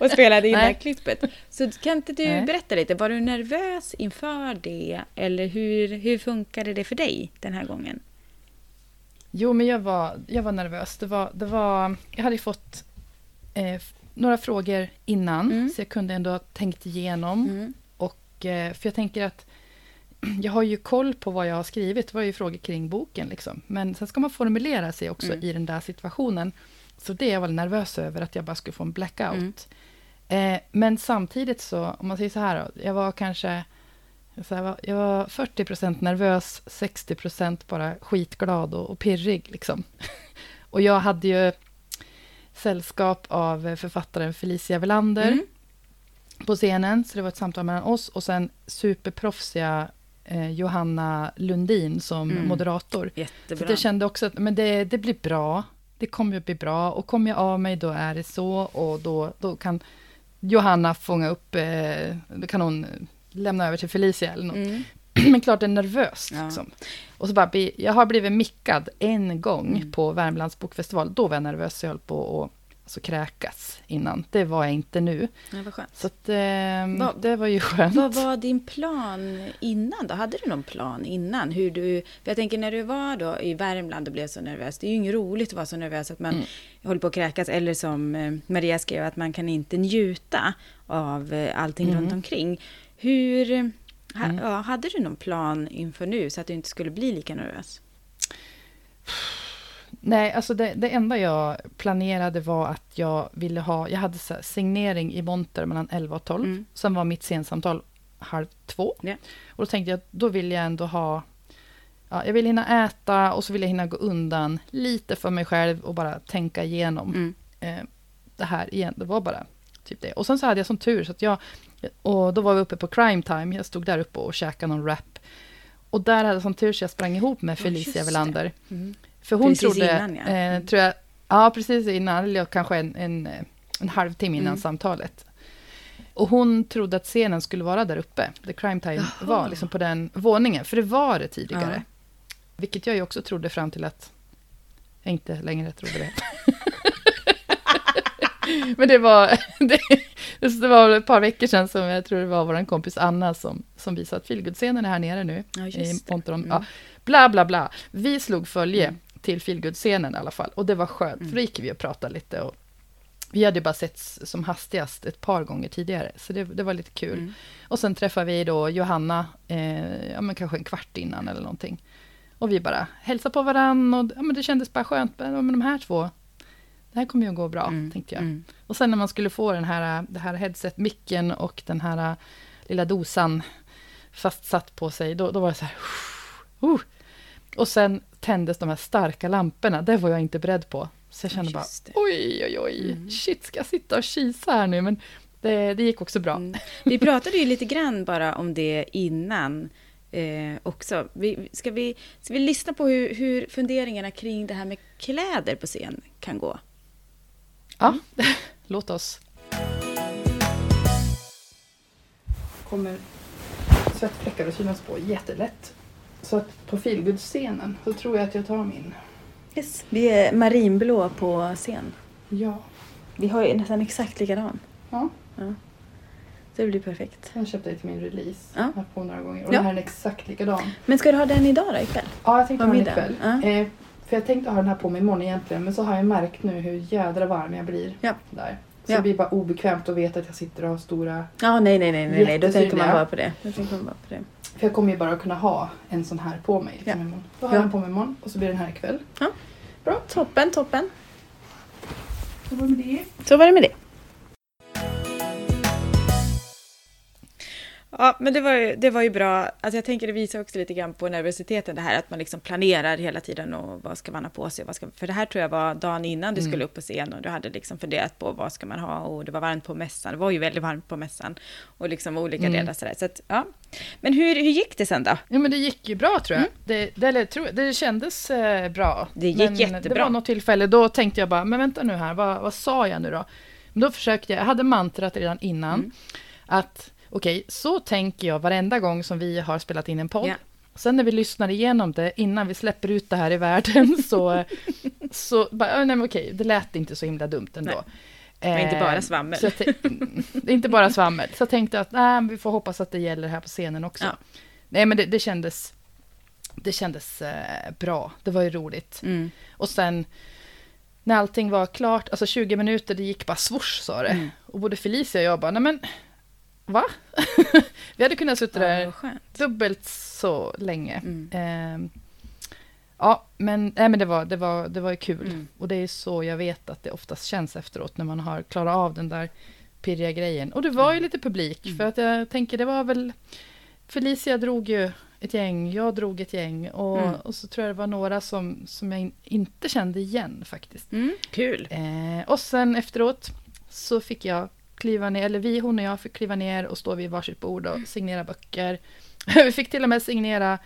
S2: och spelade in det här klippet. Så kan inte du
S3: Nej.
S2: berätta lite, var du nervös inför det? Eller hur, hur funkade det för dig den här gången?
S3: Jo, men jag var, jag var nervös. Det var, det var, jag hade fått eh, några frågor innan,
S2: Mm.
S3: så jag kunde ändå ha tänkt igenom.
S2: Mm.
S3: Och, eh, för jag tänker att jag har ju koll på vad jag har skrivit. Det var ju frågor kring boken. Liksom. Men sen ska man formulera sig också
S2: Mm.
S3: i den där situationen. Så det är jag väl nervös över, att jag bara skulle få en blackout.
S2: Mm.
S3: Eh, men samtidigt så, om man säger så här då, jag var kanske jag var, jag var 40% nervös, 60% bara skitglad och, och pirrig. Liksom. och jag hade ju sällskap av författaren Felicia Welander
S2: Mm.
S3: på scenen, så det var ett samtal mellan oss och sen superproffsiga Johanna Lundin som
S2: Mm.
S3: moderator.
S2: Jättebra.
S3: att jag kände också att men det, det blir bra, det kommer att bli bra och kommer jag av mig då är det så och då, då kan Johanna fånga upp, eh, då kan hon lämna över till Felicia eller något.
S2: Mm.
S3: Men klart det är nervöst.
S2: Ja.
S3: Liksom. Och så bara, jag har blivit mickad en gång
S2: Mm.
S3: på Värmlands bokfestival. Då var jag nervös, så jag höll på att alltså, kräkas innan. Det var jag inte nu.
S2: Ja, vad skönt.
S3: Så att, eh,
S2: Vad-
S3: det var ju skönt.
S2: Vad var din plan innan då? Hade du någon plan innan? Hur du, för jag tänker när du var då i Värmland och blev så nervös. Det är ju inget roligt att vara så nervös att man
S3: Mm.
S2: håller på att kräkas. Eller som eh, Maria skrev, att man kan inte njuta av eh, allting
S3: Mm.
S2: runt omkring. Hur, ha,
S3: Mm.
S2: ja, hade du någon plan inför nu så att du inte skulle bli lika nervös?
S3: Nej, alltså det, det enda jag planerade var att jag ville ha, jag hade signering i monter mellan 11 och 12.
S2: Mm.
S3: Sen var mitt scensamtal halv två.
S2: Ja.
S3: Och då tänkte jag att då vill jag ändå ha, ja, jag vill hinna äta och så vill jag hinna gå undan lite för mig själv och bara tänka igenom
S2: Mm.
S3: eh, det här igen. Det var bara typ det. Och sen så hade jag sån tur så att jag, och då var vi uppe på crime time, jag stod där uppe och käkade någon wrap. Och där hade som tur så jag sprang ihop med
S2: Ja,
S3: Felicia
S2: just det.
S3: Welander.
S2: Mm.
S3: För hon
S2: Precis
S3: trodde,
S2: innan, ja.
S3: eh,
S2: Mm.
S3: tror jag, ja precis innan, eller kanske en, en, en halvtimme innan
S2: Mm.
S3: samtalet. Och hon trodde att scenen skulle vara där uppe, där Crime Time
S2: Jaha.
S3: var, liksom på den våningen. För det var det tidigare.
S2: Ja.
S3: Vilket jag ju också trodde fram till att jag inte längre trodde det. Men det var, det, det var ett par veckor sedan som jag tror det var vår kompis Anna som, som visade att feelgood-scenen är här nere nu.
S2: Ja,
S3: i. Montron.
S2: Mm.
S3: Ja, bla bla bla. Vi slog följe
S2: Mm.
S3: Till feelgood-scenen i alla fall. Och det var skönt, för
S2: Mm.
S3: då gick vi och pratade lite. Och vi hade bara sett som hastigast ett par gånger tidigare, så det, det var lite kul.
S2: Mm.
S3: Och sen träffade vi då Johanna, eh, ja men kanske en kvart innan eller någonting. Och vi bara hälsade på varandra och ja, men det kändes bara skönt. Men, de här två, det här kommer ju att gå bra,
S2: Mm.
S3: tänkte jag.
S2: Mm.
S3: Och sen när man skulle få den här, det här headset-micken och den här lilla dosan fastsatt på sig, då, då var det så här... Uh. Och sen tändes de här starka lamporna, det var jag inte beredd på. Så jag kände bara, oj, oj, oj,
S2: Mm.
S3: shit, ska jag sitta och kisa här nu? Men det, det gick också bra.
S2: Mm. Vi pratade ju lite grann bara om det innan eh, också. Vi, ska, vi, ska vi lyssna på hur, hur funderingarna kring det här med kläder på scen kan gå?
S3: Ja, låt oss. Kommer svettfläckar att synas på jättelätt. Så att på feelgood-scenen så tror jag att jag tar min.
S2: Yes. Vi är marinblå på scen.
S3: Ja.
S2: Vi har ju nästan exakt likadan.
S3: Ja,
S2: Ja. Det blir perfekt.
S3: den köpte jag till min release.
S2: Ja.
S3: Jag på några gånger. Och
S2: Ja.
S3: den här är exakt likadan.
S2: Men ska du ha den idag då ikväll?
S3: Ja, jag tänkte ha den ikväll.
S2: Ja.
S3: Eh, för jag tänkte ha den här på mig imorgon egentligen. Men så har jag märkt nu hur jädra varm jag blir
S2: Ja.
S3: där. Så
S2: Ja.
S3: det blir bara obekvämt att veta att jag sitter och har stora...
S2: Ja, nej, nej, nej, nej, nej. Då tänker man bara på det. Då tänker man bara på det.
S3: För jag kommer ju bara kunna ha en sån här på mig. Liksom,
S2: Ja.
S3: imorgon. Då har jag
S2: Ja.
S3: den på mig imorgon och så blir den här ikväll.
S2: Toppen, toppen.
S3: Så var det med det.
S2: Så var det med det. Ja, men det var ju, det var ju bra. Alltså jag tänker det visar också lite grann på nervositeten det här att man liksom planerar hela tiden och vad ska man ha på sig. Vad ska, för det här tror jag var dagen innan du
S3: Mm.
S2: skulle upp på scen och du hade liksom funderat på vad ska man ha och det var varmt på mässan. Det var ju väldigt varmt på mässan och liksom olika
S3: Mm.
S2: delar sådär. Så att, ja. Men hur, hur gick det sen då?
S3: Ja, men det gick ju bra tror jag. Det, det, eller, det kändes eh, bra.
S2: Det gick
S3: men Det
S2: jättebra.
S3: var något tillfälle, då tänkte jag bara, men vänta nu här, vad, vad sa jag nu då? Men då försökte jag, jag hade mantrat redan innan,
S2: Mm.
S3: att okej, så tänker jag varenda gång som vi har spelat in en podd.
S2: Ja.
S3: Sen när vi lyssnar igenom det, innan vi släpper ut det här i världen, så, så bara, nej men okej, det lät inte så himla dumt ändå.
S2: Nej. var inte bara
S3: Eh,
S2: svammel.
S3: Så inte bara svammel. Så jag tänkte att nej, men vi får hoppas att det gäller här på scenen också.
S2: Ja.
S3: Nej, men det, det kändes, det kändes eh, bra. Det var ju roligt.
S2: Mm.
S3: Och sen när allting var klart, alltså 20 minuter, det gick bara swoosh sa det.
S2: Mm.
S3: Och både Felicia och jag bara, nej men, va? vi hade kunnat sitta där dubbelt så länge.
S2: Mm.
S3: Ehm, ja, men, nej, men det, var, det, var, det var ju kul.
S2: Mm.
S3: Och det är så jag vet att det oftast känns efteråt när man har klarat av den där pirriga grejen. Och det var ju lite publik,
S2: Mm.
S3: för att jag tänker det var väl... Felicia drog ju ett gäng, jag drog ett gäng och,
S2: Mm.
S3: och så tror jag det var några som, som jag in, inte kände igen faktiskt.
S2: Mm. Kul.
S3: Eh, och sen efteråt så fick jag kliva ner, eller vi, hon och jag fick kliva ner och stå vid varsitt bord och signera böcker. vi fick till och med signera,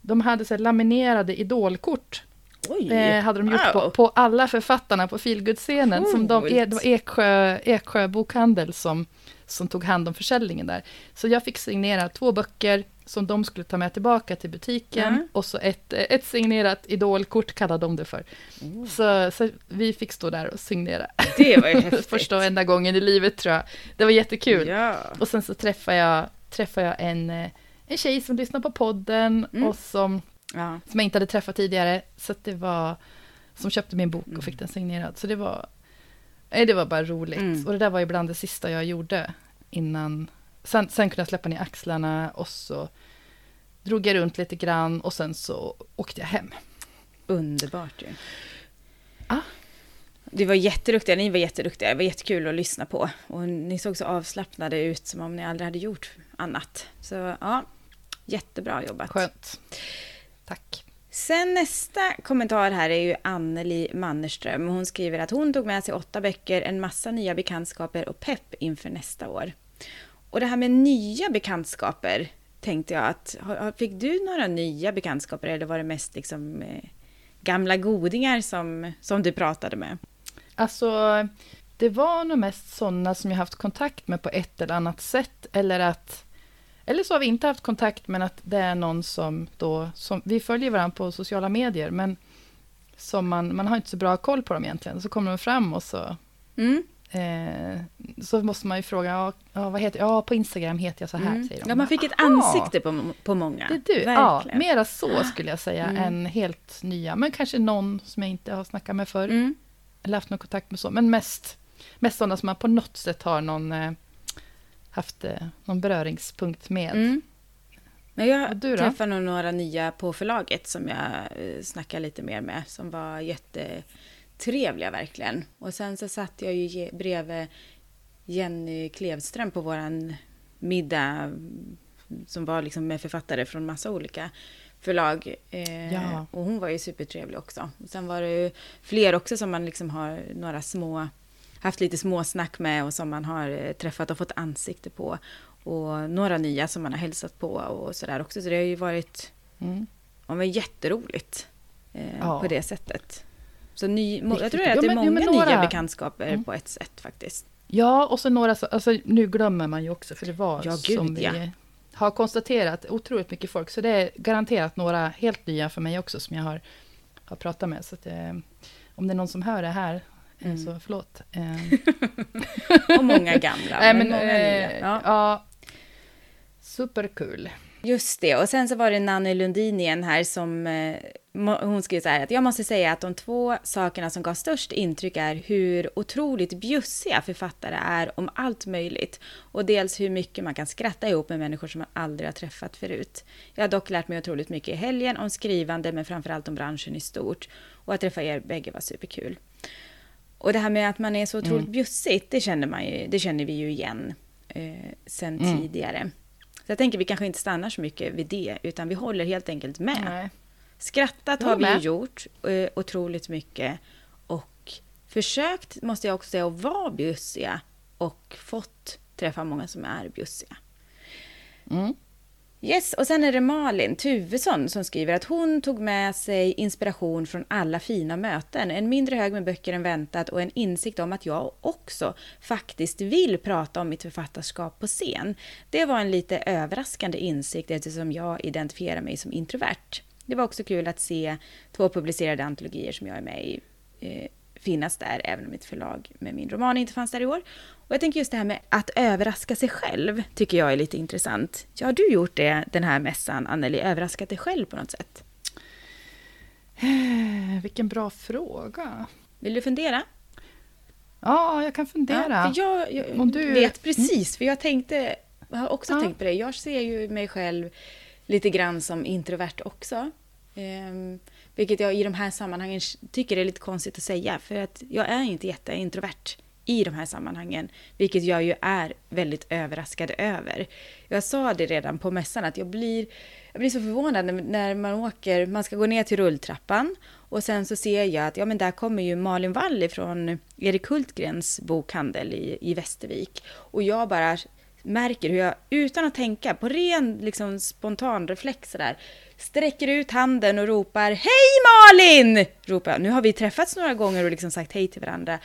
S3: de hade så här laminerade idolkort.
S2: Oj.
S3: Eh, hade de gjort
S2: Wow.
S3: på, på alla författarna på feelgood-scenen. Som de, det var Eksjö, Eksjö bokhandel som, som tog hand om försäljningen där. Så jag fick signera två böcker som de skulle ta med tillbaka till butiken.
S2: Mm.
S3: Och så ett, eh, ett signerat idolkort kallade de det för.
S2: Oh.
S3: Så, så vi fick stå där och signera.
S2: Det var ju häftigt.
S3: Första och enda gången i livet tror jag. Det var jättekul.
S2: Ja.
S3: Och sen så träffade jag, träffade jag en, eh, en tjej som lyssnar på podden
S2: Mm.
S3: och som,
S2: ja.
S3: som jag inte hade träffat tidigare. Så det var, som köpte min bok
S2: Mm.
S3: och fick den signerad. Så det var, nej, det var bara roligt.
S2: Mm.
S3: Och det där var ju bland det sista jag gjorde innan. Sen, sen kunde jag släppa ner axlarna och så drog jag runt lite grann och sen så åkte jag hem.
S2: Underbart ju.
S3: Ah.
S2: Du var jätteduktiga, ni var jätteduktiga. Det var jättekul att lyssna på. Och ni såg så avslappnade ut som om ni aldrig hade gjort annat. Så ja, jättebra jobbat.
S3: Skönt. Tack.
S2: Sen nästa kommentar här är ju Anneli Mannerström. Hon skriver att hon tog med sig åtta böcker, en massa nya bekantskaper och pepp inför nästa år. Och det här med nya bekantskaper, tänkte jag att, fick du några nya bekantskaper eller var det mest liksom eh, gamla godingar som, som du pratade med?
S3: Alltså, det var nog mest sådana som jag haft kontakt med på ett eller annat sätt. Eller att eller så har vi inte haft kontakt, men att det är någon som då... Som, vi följer varandra på sociala medier, men som man, man har inte så bra koll på dem egentligen. Så kommer de fram och så... Mm. Eh, så måste man ju fråga, ja, vad heter Ja, på Instagram heter jag så här, mm. säger de.
S2: Ja, man fick ett ansikte på, på många.
S3: Det är du. Ja, mera så skulle jag säga, mm. än helt nya. Men kanske någon som jag inte har snackat med förr. Mm. Eller haft någon kontakt med så. Men mest, mest sådana som man på något sätt har någon... Eh, haft eh, någon beröringspunkt med. Mm.
S2: Men jag träffade nog några nya på förlaget som jag eh, snackade lite mer med, som var jättetrevliga verkligen. Och sen så satt jag ju bredvid Jenny Klevström på våran middag som var liksom med författare från massa olika förlag. Eh, ja. Och hon var ju supertrevlig också. Och sen var det ju fler också som man liksom har några små haft lite småsnack med och som man har eh, träffat och fått ansikte på. Och några nya som man har hälsat på och sådär också. Så det har ju varit mm. ja, jätteroligt eh, ja. på det sättet. Så ny, jag tror att det är många ja, några... nya bekantskaper mm. på ett sätt faktiskt.
S3: Ja, och så några, alltså nu glömmer man ju också, för det var ja, gud, som vi har konstaterat, otroligt mycket folk. Så det är garanterat några helt nya för mig också som jag har, har pratat med. Så att, eh, om det är någon som hör det här Mm. Så förlåt.
S2: och många gamla. Nej, men, många
S3: eh, ja. ja. Superkul.
S2: Just det, och sen så var det Nanny Lundin igen här som eh, hon skrev så här att jag måste säga att de två sakerna som gav störst intryck är hur otroligt bjussiga författare är om allt möjligt och dels hur mycket man kan skratta ihop med människor som man aldrig har träffat förut. Jag har dock lärt mig otroligt mycket i helgen om skrivande men framförallt om branschen i stort och att träffa er bägge var superkul. Och det här med att man är så otroligt mm. bjussigt, det känner, man ju, det känner vi ju igen eh, sen mm. tidigare. Så jag tänker vi kanske inte stannar så mycket vid det, utan vi håller helt enkelt med. Nej. Skrattat har vi ju gjort eh, otroligt mycket. Och försökt, måste jag också säga, att vara bjussiga. Och fått träffa många som är bjussiga. Mm. Yes, och sen är det Malin Tuvesson som skriver att hon tog med sig inspiration från alla fina möten. En mindre hög med böcker än väntat och en insikt om att jag också faktiskt vill prata om mitt författarskap på scen. Det var en lite överraskande insikt eftersom jag identifierar mig som introvert. Det var också kul att se två publicerade antologier som jag är med i eh, finnas där, även om mitt förlag med min roman inte fanns där i år. Och jag tänker just det här med att överraska sig själv, tycker jag är lite intressant. Ja, har du gjort det den här mässan, Anneli? Överraskat dig själv på något sätt?
S3: Eh, vilken bra fråga.
S2: Vill du fundera?
S3: Ja, jag kan fundera. Ja,
S2: jag, jag du... vet precis, för jag tänkte, jag har också ja. tänkt på det. Jag ser ju mig själv lite grann som introvert också. Um, vilket jag i de här sammanhangen tycker är lite konstigt att säga, för att jag är inte jätteintrovert i de här sammanhangen, vilket jag ju är väldigt överraskad över. Jag sa det redan på mässan att jag blir, jag blir så förvånad när man åker, man ska gå ner till rulltrappan. Och sen så ser jag att ja, men där kommer ju Malin Wall från Erik Hultgrens bokhandel i, i Västervik. Och jag bara märker hur jag utan att tänka på ren liksom, spontan reflex där sträcker ut handen och ropar Hej Malin! Ropar jag. Nu har vi träffats några gånger och liksom sagt hej till varandra.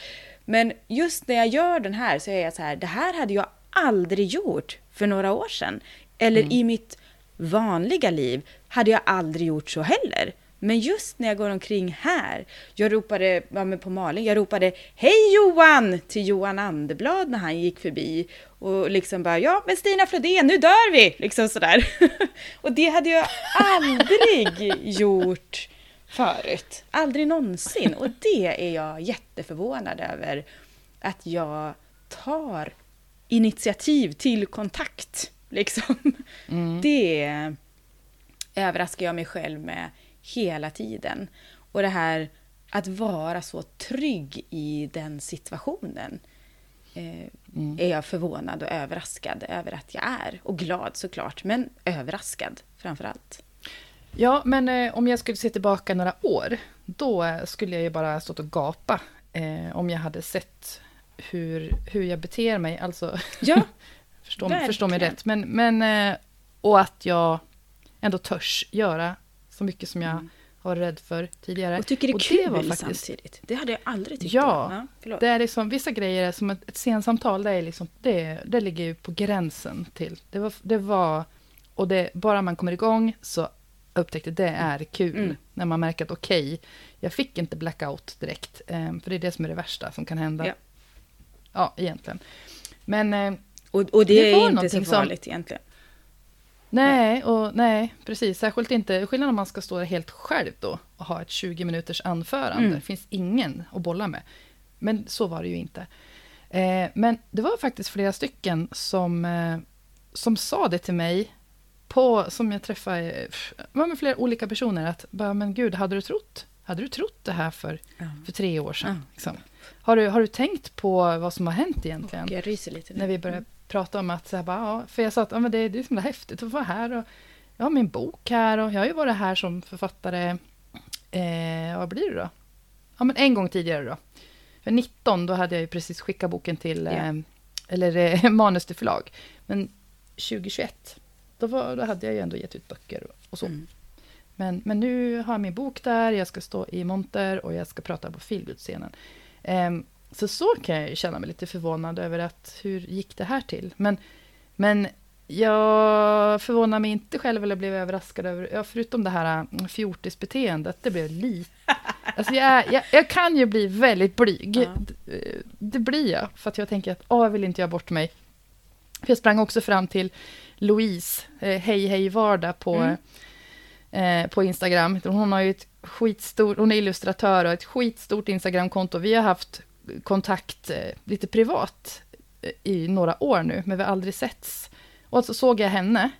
S2: Men just när jag gör den här så är jag så här, det här hade jag aldrig gjort för några år sedan. Eller mm. i mitt vanliga liv hade jag aldrig gjort så heller. Men just när jag går omkring här, jag ropade ja, på Malin, jag ropade Hej Johan! till Johan Anderblad när han gick förbi. Och liksom bara, ja men Stina Flodén, nu dör vi! Liksom sådär. och det hade jag aldrig gjort förut. Aldrig någonsin. Och det är jag jätteförvånad över. Att jag tar initiativ till kontakt. Liksom. Mm. Det överraskar jag mig själv med hela tiden. Och det här att vara så trygg i den situationen eh, mm. är jag förvånad och överraskad över att jag är. Och glad såklart, men överraskad framför allt.
S3: Ja, men eh, om jag skulle se tillbaka några år, då skulle jag ju bara stått och gapa eh, om jag hade sett hur, hur jag beter mig. Alltså, ja, förstå, förstå mig rätt. Men, men eh, Och att jag ändå törs göra så mycket som jag
S2: Mm.
S3: var rädd för tidigare.
S2: Och tycker det är
S3: Och
S2: kul
S3: var faktiskt-
S2: samtidigt. Det hade jag aldrig tyckt.
S3: Ja,
S2: förlåt.
S3: Det är liksom, vissa grejer är som ett, ett scensamtal, det, är liksom, det, det ligger ju på gränsen till. Det var, det var och det, bara man kommer igång så upptäckte det är kul.
S2: Mm.
S3: När man märker att okej, jag fick inte blackout direkt. Eh, för det är det som är det värsta som kan hända.
S2: Ja.
S3: Ja, egentligen. Men eh,
S2: Och, och det,
S3: Det
S2: är inte så
S3: någonting som-
S2: farligt egentligen.
S3: Nej, och nej, precis. Särskilt inte, skillnad om man ska stå där helt själv då och ha ett 20 minuters anförande.
S2: Mm.
S3: Det finns ingen att bolla med. Men så var det ju inte. Eh, men det var faktiskt flera stycken som, eh, som sa det till mig, på, som jag träffade, eh, var med flera olika personer, att bara, men gud, hade du trott, hade du trott det här för,
S2: Ja.
S3: för tre år sedan?
S2: Ja.
S3: Liksom? Har, du, har du tänkt på vad som har hänt egentligen?
S2: Och jag ryser lite. nu.
S3: När vi började prata om att, så här, bara, ja, för jag sa att ja, men det, det är så häftigt att vara här och jag har min bok här och jag har ju varit här som författare, eh, vad blir det då? Ja, men en gång tidigare då. För 19, då hade jag ju precis skickat boken till, eh, eller eh, manus till förlag. Men 2021, då, var, då hade jag ju ändå gett ut böcker och, och så.
S2: Mm.
S3: Men, men nu har jag min bok där, jag ska stå i monter och jag ska prata på Feelgood-scenen. Ehm, så så kan jag känna mig lite förvånad över att hur gick det här till? Men, men jag förvånar mig inte själv eller blev överraskad över, ja, förutom det här mm, fjortisbeteendet, det blev lite... Alltså jag, är- jag, jag kan ju bli väldigt blyg.
S2: Ja.
S3: Eh, Det blir jag, för att jag tänker att åh, jag vill inte göra bort mig. För jag sprang också fram till Louise, eh, Hej Hej Vardag på,
S2: Mm.
S3: eh, på Instagram. Hon har ju ett skitstort, hon är illustratör och ett skitstort Instagramkonto. Vi har haft kontakt eh, lite privat eh, i några år nu, men vi har aldrig setts. Och så såg jag henne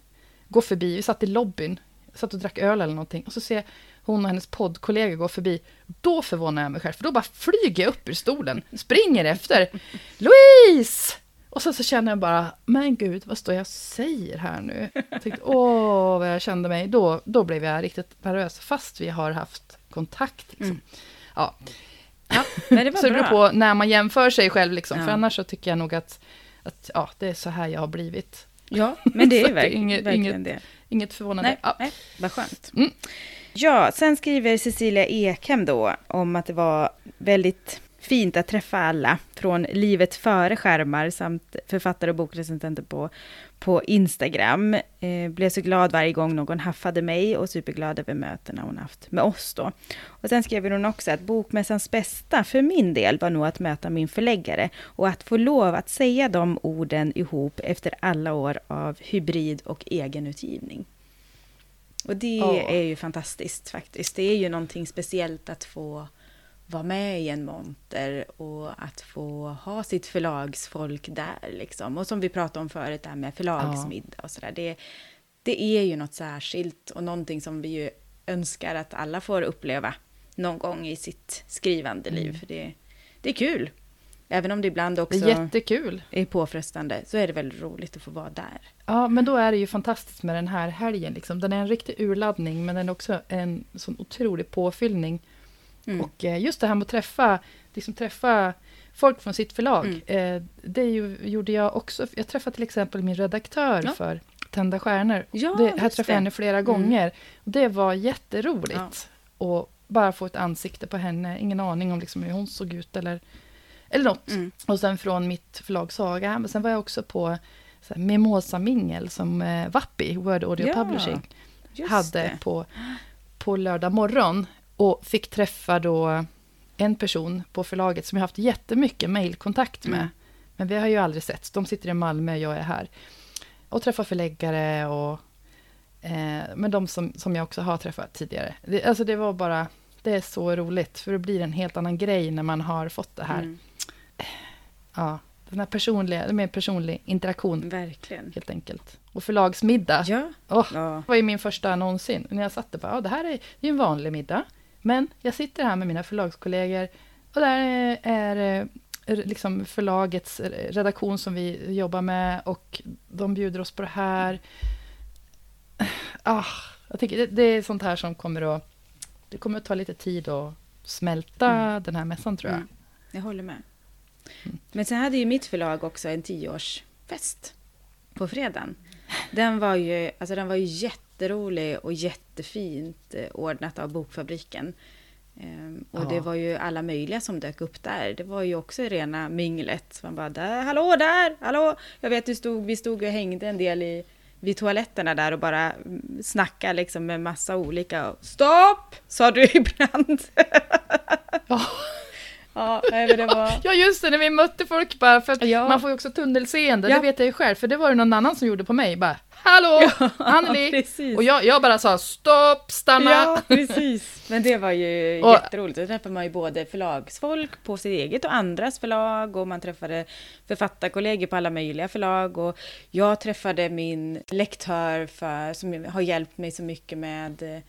S3: gå förbi, vi satt i lobbyn, satt och drack öl eller någonting, och så ser jag hon och hennes poddkollega gå förbi. Då förvånar jag mig själv, för då bara flyger jag upp ur stolen, springer efter. Louise! Och sen så känner jag bara, men gud, vad står jag och säger här nu? Jag tänkte, åh, vad jag kände mig. Då, då blev jag riktigt nervös, fast vi har haft kontakt. Liksom.
S2: Mm.
S3: Ja,
S2: Ja, men det var
S3: så det beror på när man jämför sig själv, liksom.
S2: Ja.
S3: för annars så tycker jag nog att, att ja, det är så här jag har blivit.
S2: Ja, men det är
S3: att det är
S2: verk,
S3: inget-
S2: verkligen
S3: inget-
S2: det.
S3: Inget förvånande.
S2: Nej,
S3: Ja.
S2: nej, vad skönt.
S3: Mm.
S2: Ja, sen skriver Cecilia Ekhem då om att det var väldigt fint att träffa alla från livet före skärmar samt författare och bokrecensenter på, på Instagram. Eh, blev så glad varje gång någon haffade mig och superglad över mötena hon haft med oss då. Och sen skriver hon också att bokmässans bästa för min del var nog att möta min förläggare och att få lov att säga de orden ihop efter alla år av hybrid och egenutgivning. Och det
S3: Ja.
S2: är ju fantastiskt faktiskt. Det är ju någonting speciellt att få vara med i en monter och att få ha sitt förlagsfolk där liksom. Och som vi pratade om förut, det här med förlagsmiddag och sådär. Det, det är ju något särskilt och någonting som vi ju önskar att alla får uppleva någon gång i sitt skrivande liv. För det, det är kul. Även om det ibland
S3: Det
S2: också
S3: är jättekul.
S2: är påfrestande så är det väldigt roligt att få vara där.
S3: Ja, men då är det ju fantastiskt med den här helgen. Liksom. Den är en riktig urladdning, men den är också en sån otrolig påfyllning.
S2: Mm.
S3: Och eh, just det här med att träffa, liksom träffa folk från sitt förlag. Eh, det ju, gjorde jag också. Jag träffade till exempel min redaktör
S2: Ja.
S3: för Tända stjärnor.
S2: Ja,
S3: det, här träffade jag henne flera
S2: Mm.
S3: gånger. Det var jätteroligt. Och bara få ett ansikte på henne. Ingen aning om liksom hur hon såg ut eller, eller något.
S2: Mm.
S3: Och sen från mitt förlag Saga. Men sen var jag också på så här, Mimosa-mingel som eh, Wappi, Word Audio
S2: Ja,
S3: Publishing, hade
S2: det.
S3: på, på lördag morgon. Och fick träffa då en person på förlaget som jag haft jättemycket mejlkontakt med.
S2: Mm.
S3: Men vi har ju aldrig setts. De sitter i Malmö, jag är här. Och träffar förläggare och... Eh, men de som, som jag också har träffat tidigare. Det, alltså det var bara... Det är så roligt, för det blir en helt annan grej när man har fått det här.
S2: Mm,
S3: Ja, den här personliga, mer personlig interaktion,
S2: verkligen.
S3: helt enkelt. Och förlagsmiddag.
S2: Ja.
S3: Åh,
S2: ja.
S3: det var ju min första någonsin. När jag satt där bara, ja, det här är, är en vanlig middag. Men jag sitter här med mina förlagskollegor och där är, eh, liksom förlagets redaktion som vi jobbar med och de bjuder oss på det här. Ah, jag tycker det, det är sånt här som kommer att... Det kommer att ta lite tid att smälta den här mässan tror jag.
S2: Mm. Jag håller med.
S3: Mm.
S2: Men sen hade ju mitt förlag också en tioårsfest på fredagen. Den var ju, alltså den var ju jätterolig och jättefint eh, ordnat av Bokfabriken. Ehm, och
S3: Ja.
S2: det var ju alla möjliga som dök upp där. Det var ju också rena minglet. Man bara, där, hallå där, hallå! Jag vet, du stod, vi stod och hängde en del i, vid toaletterna där och bara mm, snackade liksom med massa olika. Stopp! Sa du ibland.
S3: Ja.
S2: ja, nej, det var...
S3: Ja, just det, när vi mötte folk bara, för
S2: Ja.
S3: man får ju också tunnelseende,
S2: Ja.
S3: det vet jag ju själv, för det var det någon annan som gjorde på mig, bara Hallå, Anneli!
S2: precis.
S3: Och jag, jag bara sa stopp, stanna!
S2: Ja, precis. Men det var ju
S3: Och-
S2: jätteroligt. Då träffade man ju både förlagsfolk på sitt eget och andras förlag och man träffade författarkollegor på alla möjliga förlag och jag träffade min lektör för, som har hjälpt mig så mycket med eh,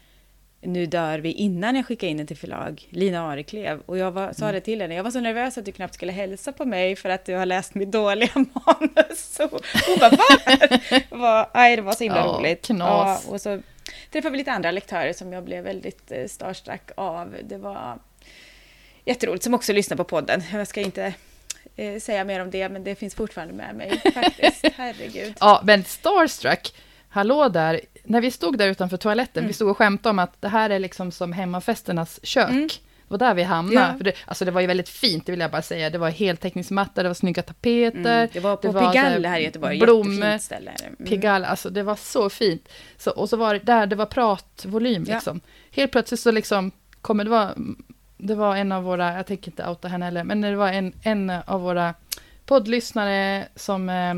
S2: Nu dör vi innan jag skickade in den till förlag, Lina Areklev. Och jag var, sa det till henne, jag var så nervös att du knappt skulle hälsa på mig för att du har läst mitt dåliga manus. Så hon bara, va? Det var, nej, det var så himla
S3: Ja,
S2: roligt.
S3: knas.
S2: Ja, och så träffade vi lite andra lektörer som jag blev väldigt eh, starstruck av. Det var jätteroligt, som också lyssnar på podden. Jag ska inte eh, säga mer om det, men det finns fortfarande med mig faktiskt. Herregud.
S3: Ja, men starstruck, hallå där, när vi stod där utanför toaletten,
S2: Mm.
S3: vi stod och skämtade om att det här är liksom som hemmafesternas kök.
S2: Mm.
S3: Det var där vi hamnade.
S2: Ja.
S3: För det, alltså det var ju väldigt fint, det vill jag bara säga. Det var heltäckningsmatta, det var snygga tapeter.
S2: Mm, det var på
S3: det var
S2: Pigalle här i Göteborg,
S3: blommor,
S2: jättefint ställe. Mm.
S3: Pigalle, alltså det var så fint. Så, och så var det där, det var pratvolym
S2: Ja.
S3: liksom. Helt plötsligt så liksom kommer det var, det var en av våra, jag tänker inte outa henne heller, men det var en, en av våra poddlyssnare som eh,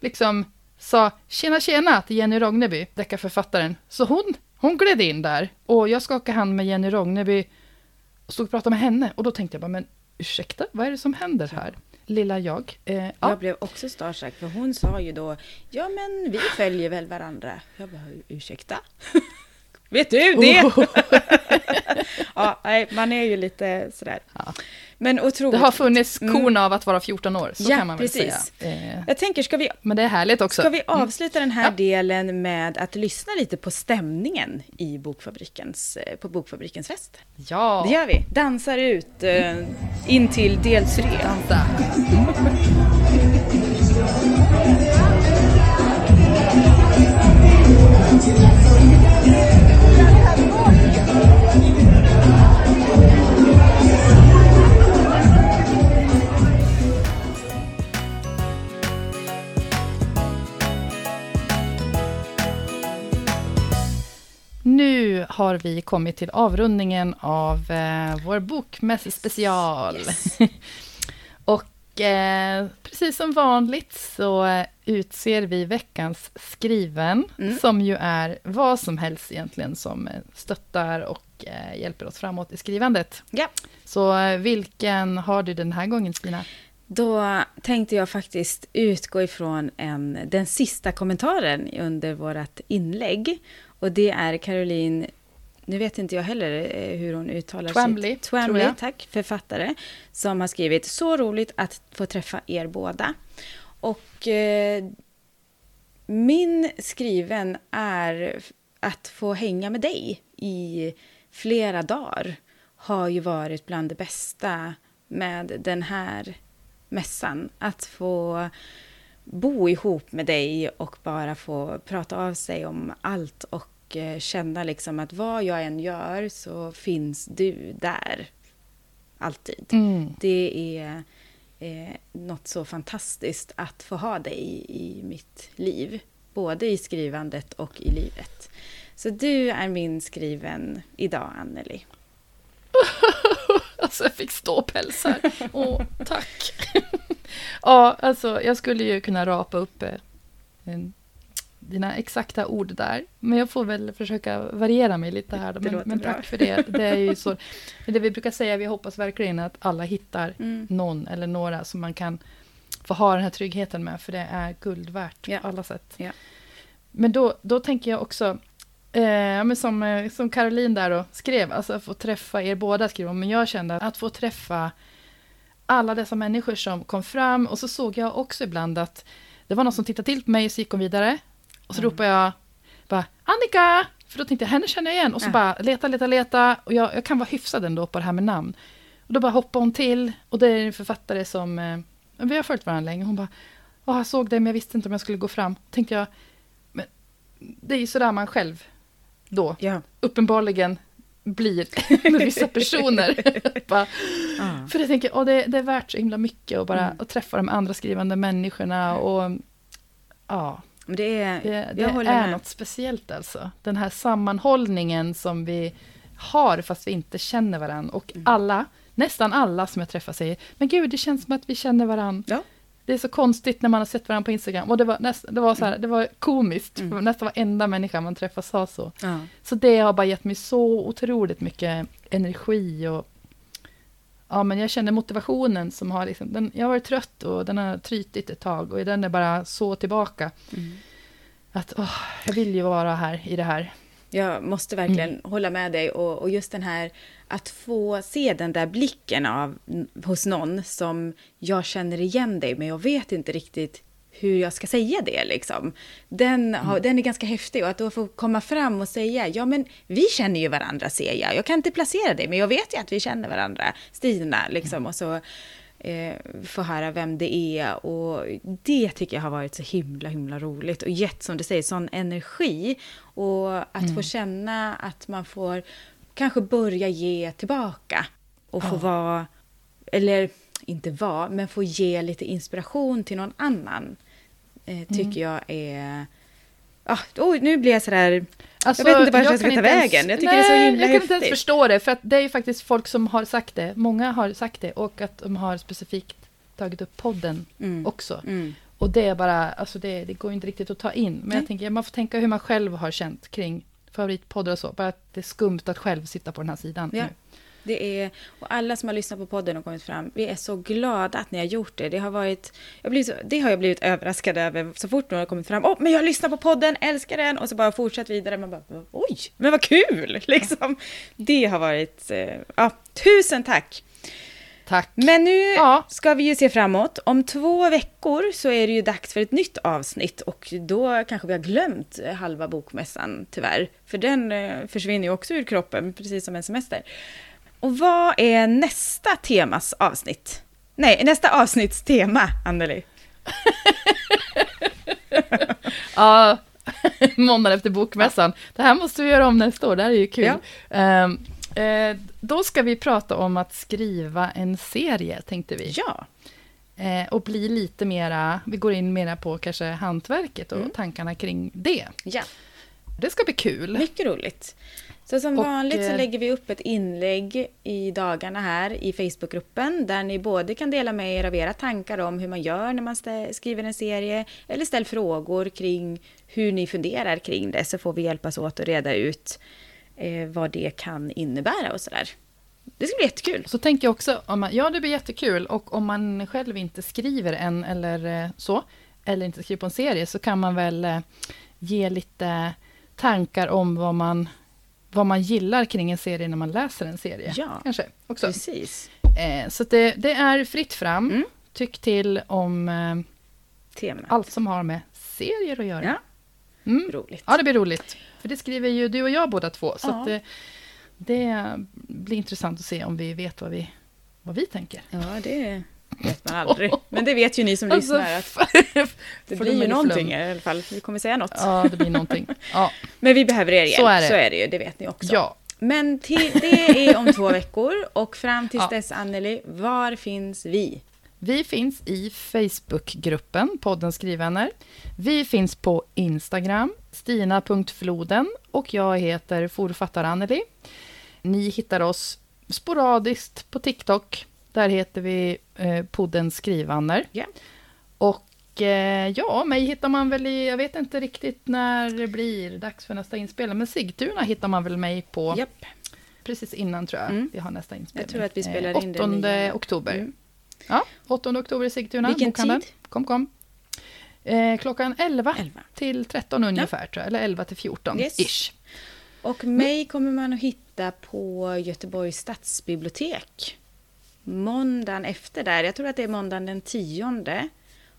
S3: liksom sa tjena tjena till Jenny Rogneby, deckarförfattaren. Så hon, hon gled in där och jag skakade hand med Jenny Rogneby och stod och pratade med henne och då tänkte jag bara, men ursäkta, vad är det som händer här? Lilla jag. Eh, ja.
S2: Jag blev också starstruck, för hon sa ju då, ja men vi följer väl varandra. Jag bara, ursäkta? Vet du det?
S3: Oh.
S2: ja, nej, man är ju lite sådär.
S3: Ja.
S2: Men otroligt.
S3: Det har funnits
S2: Mm.
S3: korna av att vara 14 år, så
S2: Ja,
S3: kan man väl
S2: precis.
S3: säga. Eh,
S2: Jag tänker, ska vi,
S3: men det är härligt också.
S2: ska vi avsluta den här
S3: Ja.
S2: delen med att lyssna lite på stämningen i bokfabrikens, eh, på Bokfabrikens fest?
S3: Ja,
S2: Det gör vi. Dansar ut eh, in till del tre.
S3: dansa. Nu har vi kommit till avrundningen av eh, vår bokmässespecial. Och eh, precis som vanligt så utser vi veckans skriven,
S2: Mm.
S3: som ju är vad som helst egentligen som stöttar och eh, hjälper oss framåt i skrivandet.
S2: Ja.
S3: Så eh, vilken har du den här gången, Stina?
S2: Då tänkte jag faktiskt utgå ifrån en, den sista kommentaren under vårt inlägg. Och det är Caroline, nu vet inte jag heller eh, hur hon uttalar sitt... Twamley,
S3: tror jag.
S2: tack, författare. Som har skrivit Så roligt att få träffa er båda. Och eh, min skriven är att få hänga med dig i flera dagar har ju varit bland det bästa med den här mässan. Att få bo ihop med dig och bara få prata av sig om allt och eh, känna liksom att vad jag än gör så finns du där. Alltid.
S3: Mm.
S2: Det är eh, något så fantastiskt att få ha dig i mitt liv. Både i skrivandet och i livet. Så du är min skriven idag, Anneli.
S3: Alltså jag fick ståpäls här. Åh, tack. ja, alltså jag skulle ju kunna rapa upp eh, en, dina exakta ord där. Men jag får väl försöka variera mig lite här. Då. Men, men
S2: bra.
S3: tack för det. Det är ju så. Det vi brukar säga, vi hoppas verkligen att alla hittar
S2: Mm.
S3: någon eller några som man kan få ha den här tryggheten med. För det är guld värt
S2: Ja.
S3: på alla sätt.
S2: Ja.
S3: Men då, då tänker jag också, eh, men som, eh, som Caroline där då skrev, alltså att få träffa er båda, skrev hon, men jag kände att få träffa alla dessa människor som kom fram och så såg jag också ibland att det var någon som tittade till på mig och så gick hon vidare. Och så
S2: Mm.
S3: ropade jag bara Annika! För då tänkte jag, henne känner jag igen. Och så
S2: Ja.
S3: bara leta, leta, leta. Och jag, jag kan vara hyfsad ändå på det här med namn. Och då bara hoppade hon till. Och det är en författare som, eh, vi har följt varandra länge. Hon bara, jag såg dig men jag visste inte om jag skulle gå fram. Tänkte jag, det är ju sådär man själv då
S2: Ja.
S3: uppenbarligen blir med vissa personer. bara,
S2: Ja.
S3: för jag tänker, det, det är värt så himla mycket att bara
S2: Mm.
S3: att träffa de andra skrivande människorna och ja,
S2: Men det är,
S3: det, det är
S2: med.
S3: något speciellt alltså. Den här sammanhållningen som vi har fast vi inte känner varandra. Och
S2: Mm.
S3: alla, nästan alla som jag träffar säger, men gud det känns som att vi känner varandra.
S2: Ja.
S3: Det är så konstigt när man har sett varandra på Instagram. Och det var, näst, det var, så här, det var komiskt.
S2: Mm.
S3: Nästan varenda människa man träffar sa så.
S2: Ja.
S3: Så det har bara gett mig så otroligt mycket energi och ja, men jag känner motivationen som har liksom, den, jag har varit trött och den har trytit ett tag och den är bara så tillbaka.
S2: Mm.
S3: Att åh, jag vill ju vara här i det här.
S2: Jag måste verkligen
S3: Mm.
S2: hålla med dig och, och just den här att få se den där blicken av, hos någon som jag känner igen dig men jag vet inte riktigt hur jag ska säga det liksom. Den, har, den är ganska häftig och att då få komma fram och säga ja men vi känner ju varandra ser jag. Jag kan inte placera dig men jag vet ju att vi känner varandra. Stina liksom och så eh, få höra vem det är. Och det tycker jag har varit så himla, himla roligt och gett, som du säger, sån energi. Och att få känna att man får kanske börja ge tillbaka och få
S3: Ja.
S2: vara, eller inte vara, men få ge lite inspiration till någon annan. Eh, tycker jag är... Ah, oj, nu blir jag sådär...
S3: Alltså,
S2: vet inte vart jag ska
S3: kan
S2: ta
S3: ens-
S2: vägen. Jag tycker det är
S3: nej,
S2: så himla
S3: Jag kan inte ens förstå det, för att det är ju faktiskt folk som har sagt det. Många har sagt det och att de har specifikt tagit upp podden
S2: Mm.
S3: också.
S2: Mm.
S3: Och det är bara, alltså det, det går inte riktigt att ta in. Men
S2: Nej.
S3: jag tänker, man får tänka hur man själv har känt kring favoritpoddar och så. Bara att det är skumt att själv sitta på den här sidan
S2: Ja.
S3: nu.
S2: Det är, och alla som har lyssnat på podden och kommit fram, vi är så glada att ni har gjort det. Det har, varit, jag så, det har jag blivit överraskad över så fort någon har kommit fram. Åh, men jag lyssnar på podden, älskar den! Och så bara fortsatt vidare. Man bara, oj, men vad kul! Liksom. Det har varit, eh, ja, tusen tack!
S3: Tack.
S2: Men nu
S3: Ja.
S2: ska vi ju se framåt. Om två veckor så är det ju dags för ett nytt avsnitt och då kanske vi har glömt halva bokmässan tyvärr. För den eh, försvinner ju också ur kroppen, precis som en semester. Och vad är nästa temas avsnitt? Nej, nästa avsnitts tema, Anneli.
S3: Ja, måndagen efter bokmässan. Det här måste vi göra om nästa år, det här är ju kul. Ehm, eh, då ska vi prata om att skriva en serie, tänkte vi.
S2: Ja,
S3: Eh, och bli lite mera, vi går in mera på kanske hantverket och
S2: Mm.
S3: tankarna kring det.
S2: ja.
S3: Det ska bli kul.
S2: Mycket roligt. Så som
S3: Och,
S2: vanligt så
S3: eh,
S2: lägger vi upp ett inlägg i dagarna här i Facebookgruppen där ni både kan dela med er av era tankar om hur man gör när man skriver en serie eller ställ frågor kring hur ni funderar kring det så får vi hjälpas åt att reda ut eh, vad det kan innebära och sådär. Det ska bli jättekul.
S3: Så tänker jag också, om man, ja det blir jättekul och om man själv inte skriver än eller eh, så, eller inte skriver på en serie, så kan man väl eh, ge lite tankar om vad man, vad man gillar kring en serie när man läser en serie.
S2: Ja.
S3: Kanske också.
S2: Precis.
S3: Eh, så det, det är fritt fram.
S2: Mm.
S3: Tyck till om eh,
S2: Tema.
S3: allt som har med serier att göra.
S2: Ja,
S3: Mm.
S2: roligt.
S3: Ja, det blir roligt. För det skriver ju du och jag båda två. Så
S2: Ja.
S3: att det, det blir intressant att se om vi vet vad vi, vad vi tänker.
S2: Ja, det vet man aldrig. Men det vet ju ni som
S3: Alltså,
S2: lyssnar att det blir ju
S3: ju
S2: någonting
S3: flum.
S2: i alla fall. Vi kommer säga något.
S3: Ja, det blir någonting. Ja,
S2: Men vi behöver er hjälp,
S3: Så är det.
S2: så är det ju, det vet ni också.
S3: ja.
S2: Men till, det är om två veckor och fram tills
S3: Ja.
S2: dess, Anneli, var finns vi?
S3: Vi finns i Facebookgruppen, podden Skrivvänner. Vi finns på Instagram, stina.floden och jag heter forfattare Anneli. Ni hittar oss sporadiskt på TikTok. Där heter vi eh, podden Skrivvänner.
S2: Ja.
S3: Och ja, mig hittar man väl i, jag vet inte riktigt när det blir dags för nästa inspelning, men Sigtuna hittar man väl mig på
S2: Japp.
S3: precis innan tror jag
S2: Mm.
S3: vi har nästa inspelning.
S2: Jag tror att vi spelar
S3: Eh,
S2: in det
S3: 8
S2: nya-
S3: oktober.
S2: Mm.
S3: Ja, 8 oktober i Sigtuna.
S2: Vilken
S3: bokhandeln.
S2: tid?
S3: Kom, kom. Eh, klockan 11,
S2: 11.
S3: till 13 ungefär, tror jag. Eller 11 till 14,
S2: Yes.
S3: ish.
S2: Och mig kommer man att hitta på Göteborgs stadsbibliotek. Måndagen efter där, jag tror att det är måndagen den 10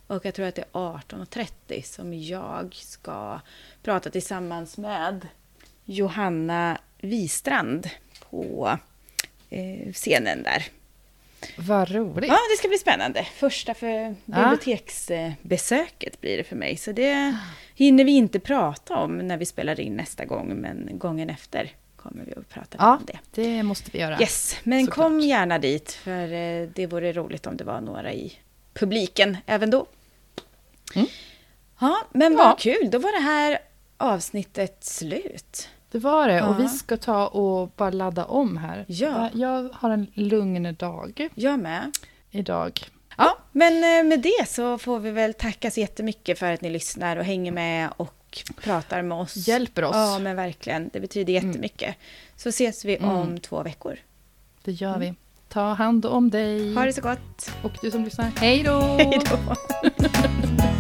S2: och jag tror att det är 18.30 som jag ska prata tillsammans med Johanna Wistrand på eh, scenen där.
S3: Vad roligt.
S2: Ja, det ska bli spännande. Första för biblioteksbesöket blir det för mig. Så det hinner vi inte prata om när vi spelar in nästa gång, men gången efter kommer vi att prata
S3: Ja,
S2: om det.
S3: det måste vi göra.
S2: Yes, men
S3: Såklart.
S2: kom gärna dit, för eh, det vore roligt om det var några i publiken även då.
S3: Mm.
S2: Ja, men
S3: Ja.
S2: vad kul, då var det här avsnittet slut.
S3: Det var det.
S2: Ja.
S3: Och vi ska ta och bara ladda om här.
S2: Ja.
S3: Jag har en lugn dag
S2: Jag med.
S3: idag.
S2: Ja, men eh, med det så får vi väl tacka så jättemycket för att ni lyssnar och hänger med och pratar med oss.
S3: Hjälper oss.
S2: Ja, men verkligen. Det betyder jättemycket. Så ses vi
S3: Mm.
S2: om två veckor.
S3: Det gör vi. Ta hand om dig.
S2: Ha det så gott.
S3: Och du som lyssnar, hej då!
S2: Hej då!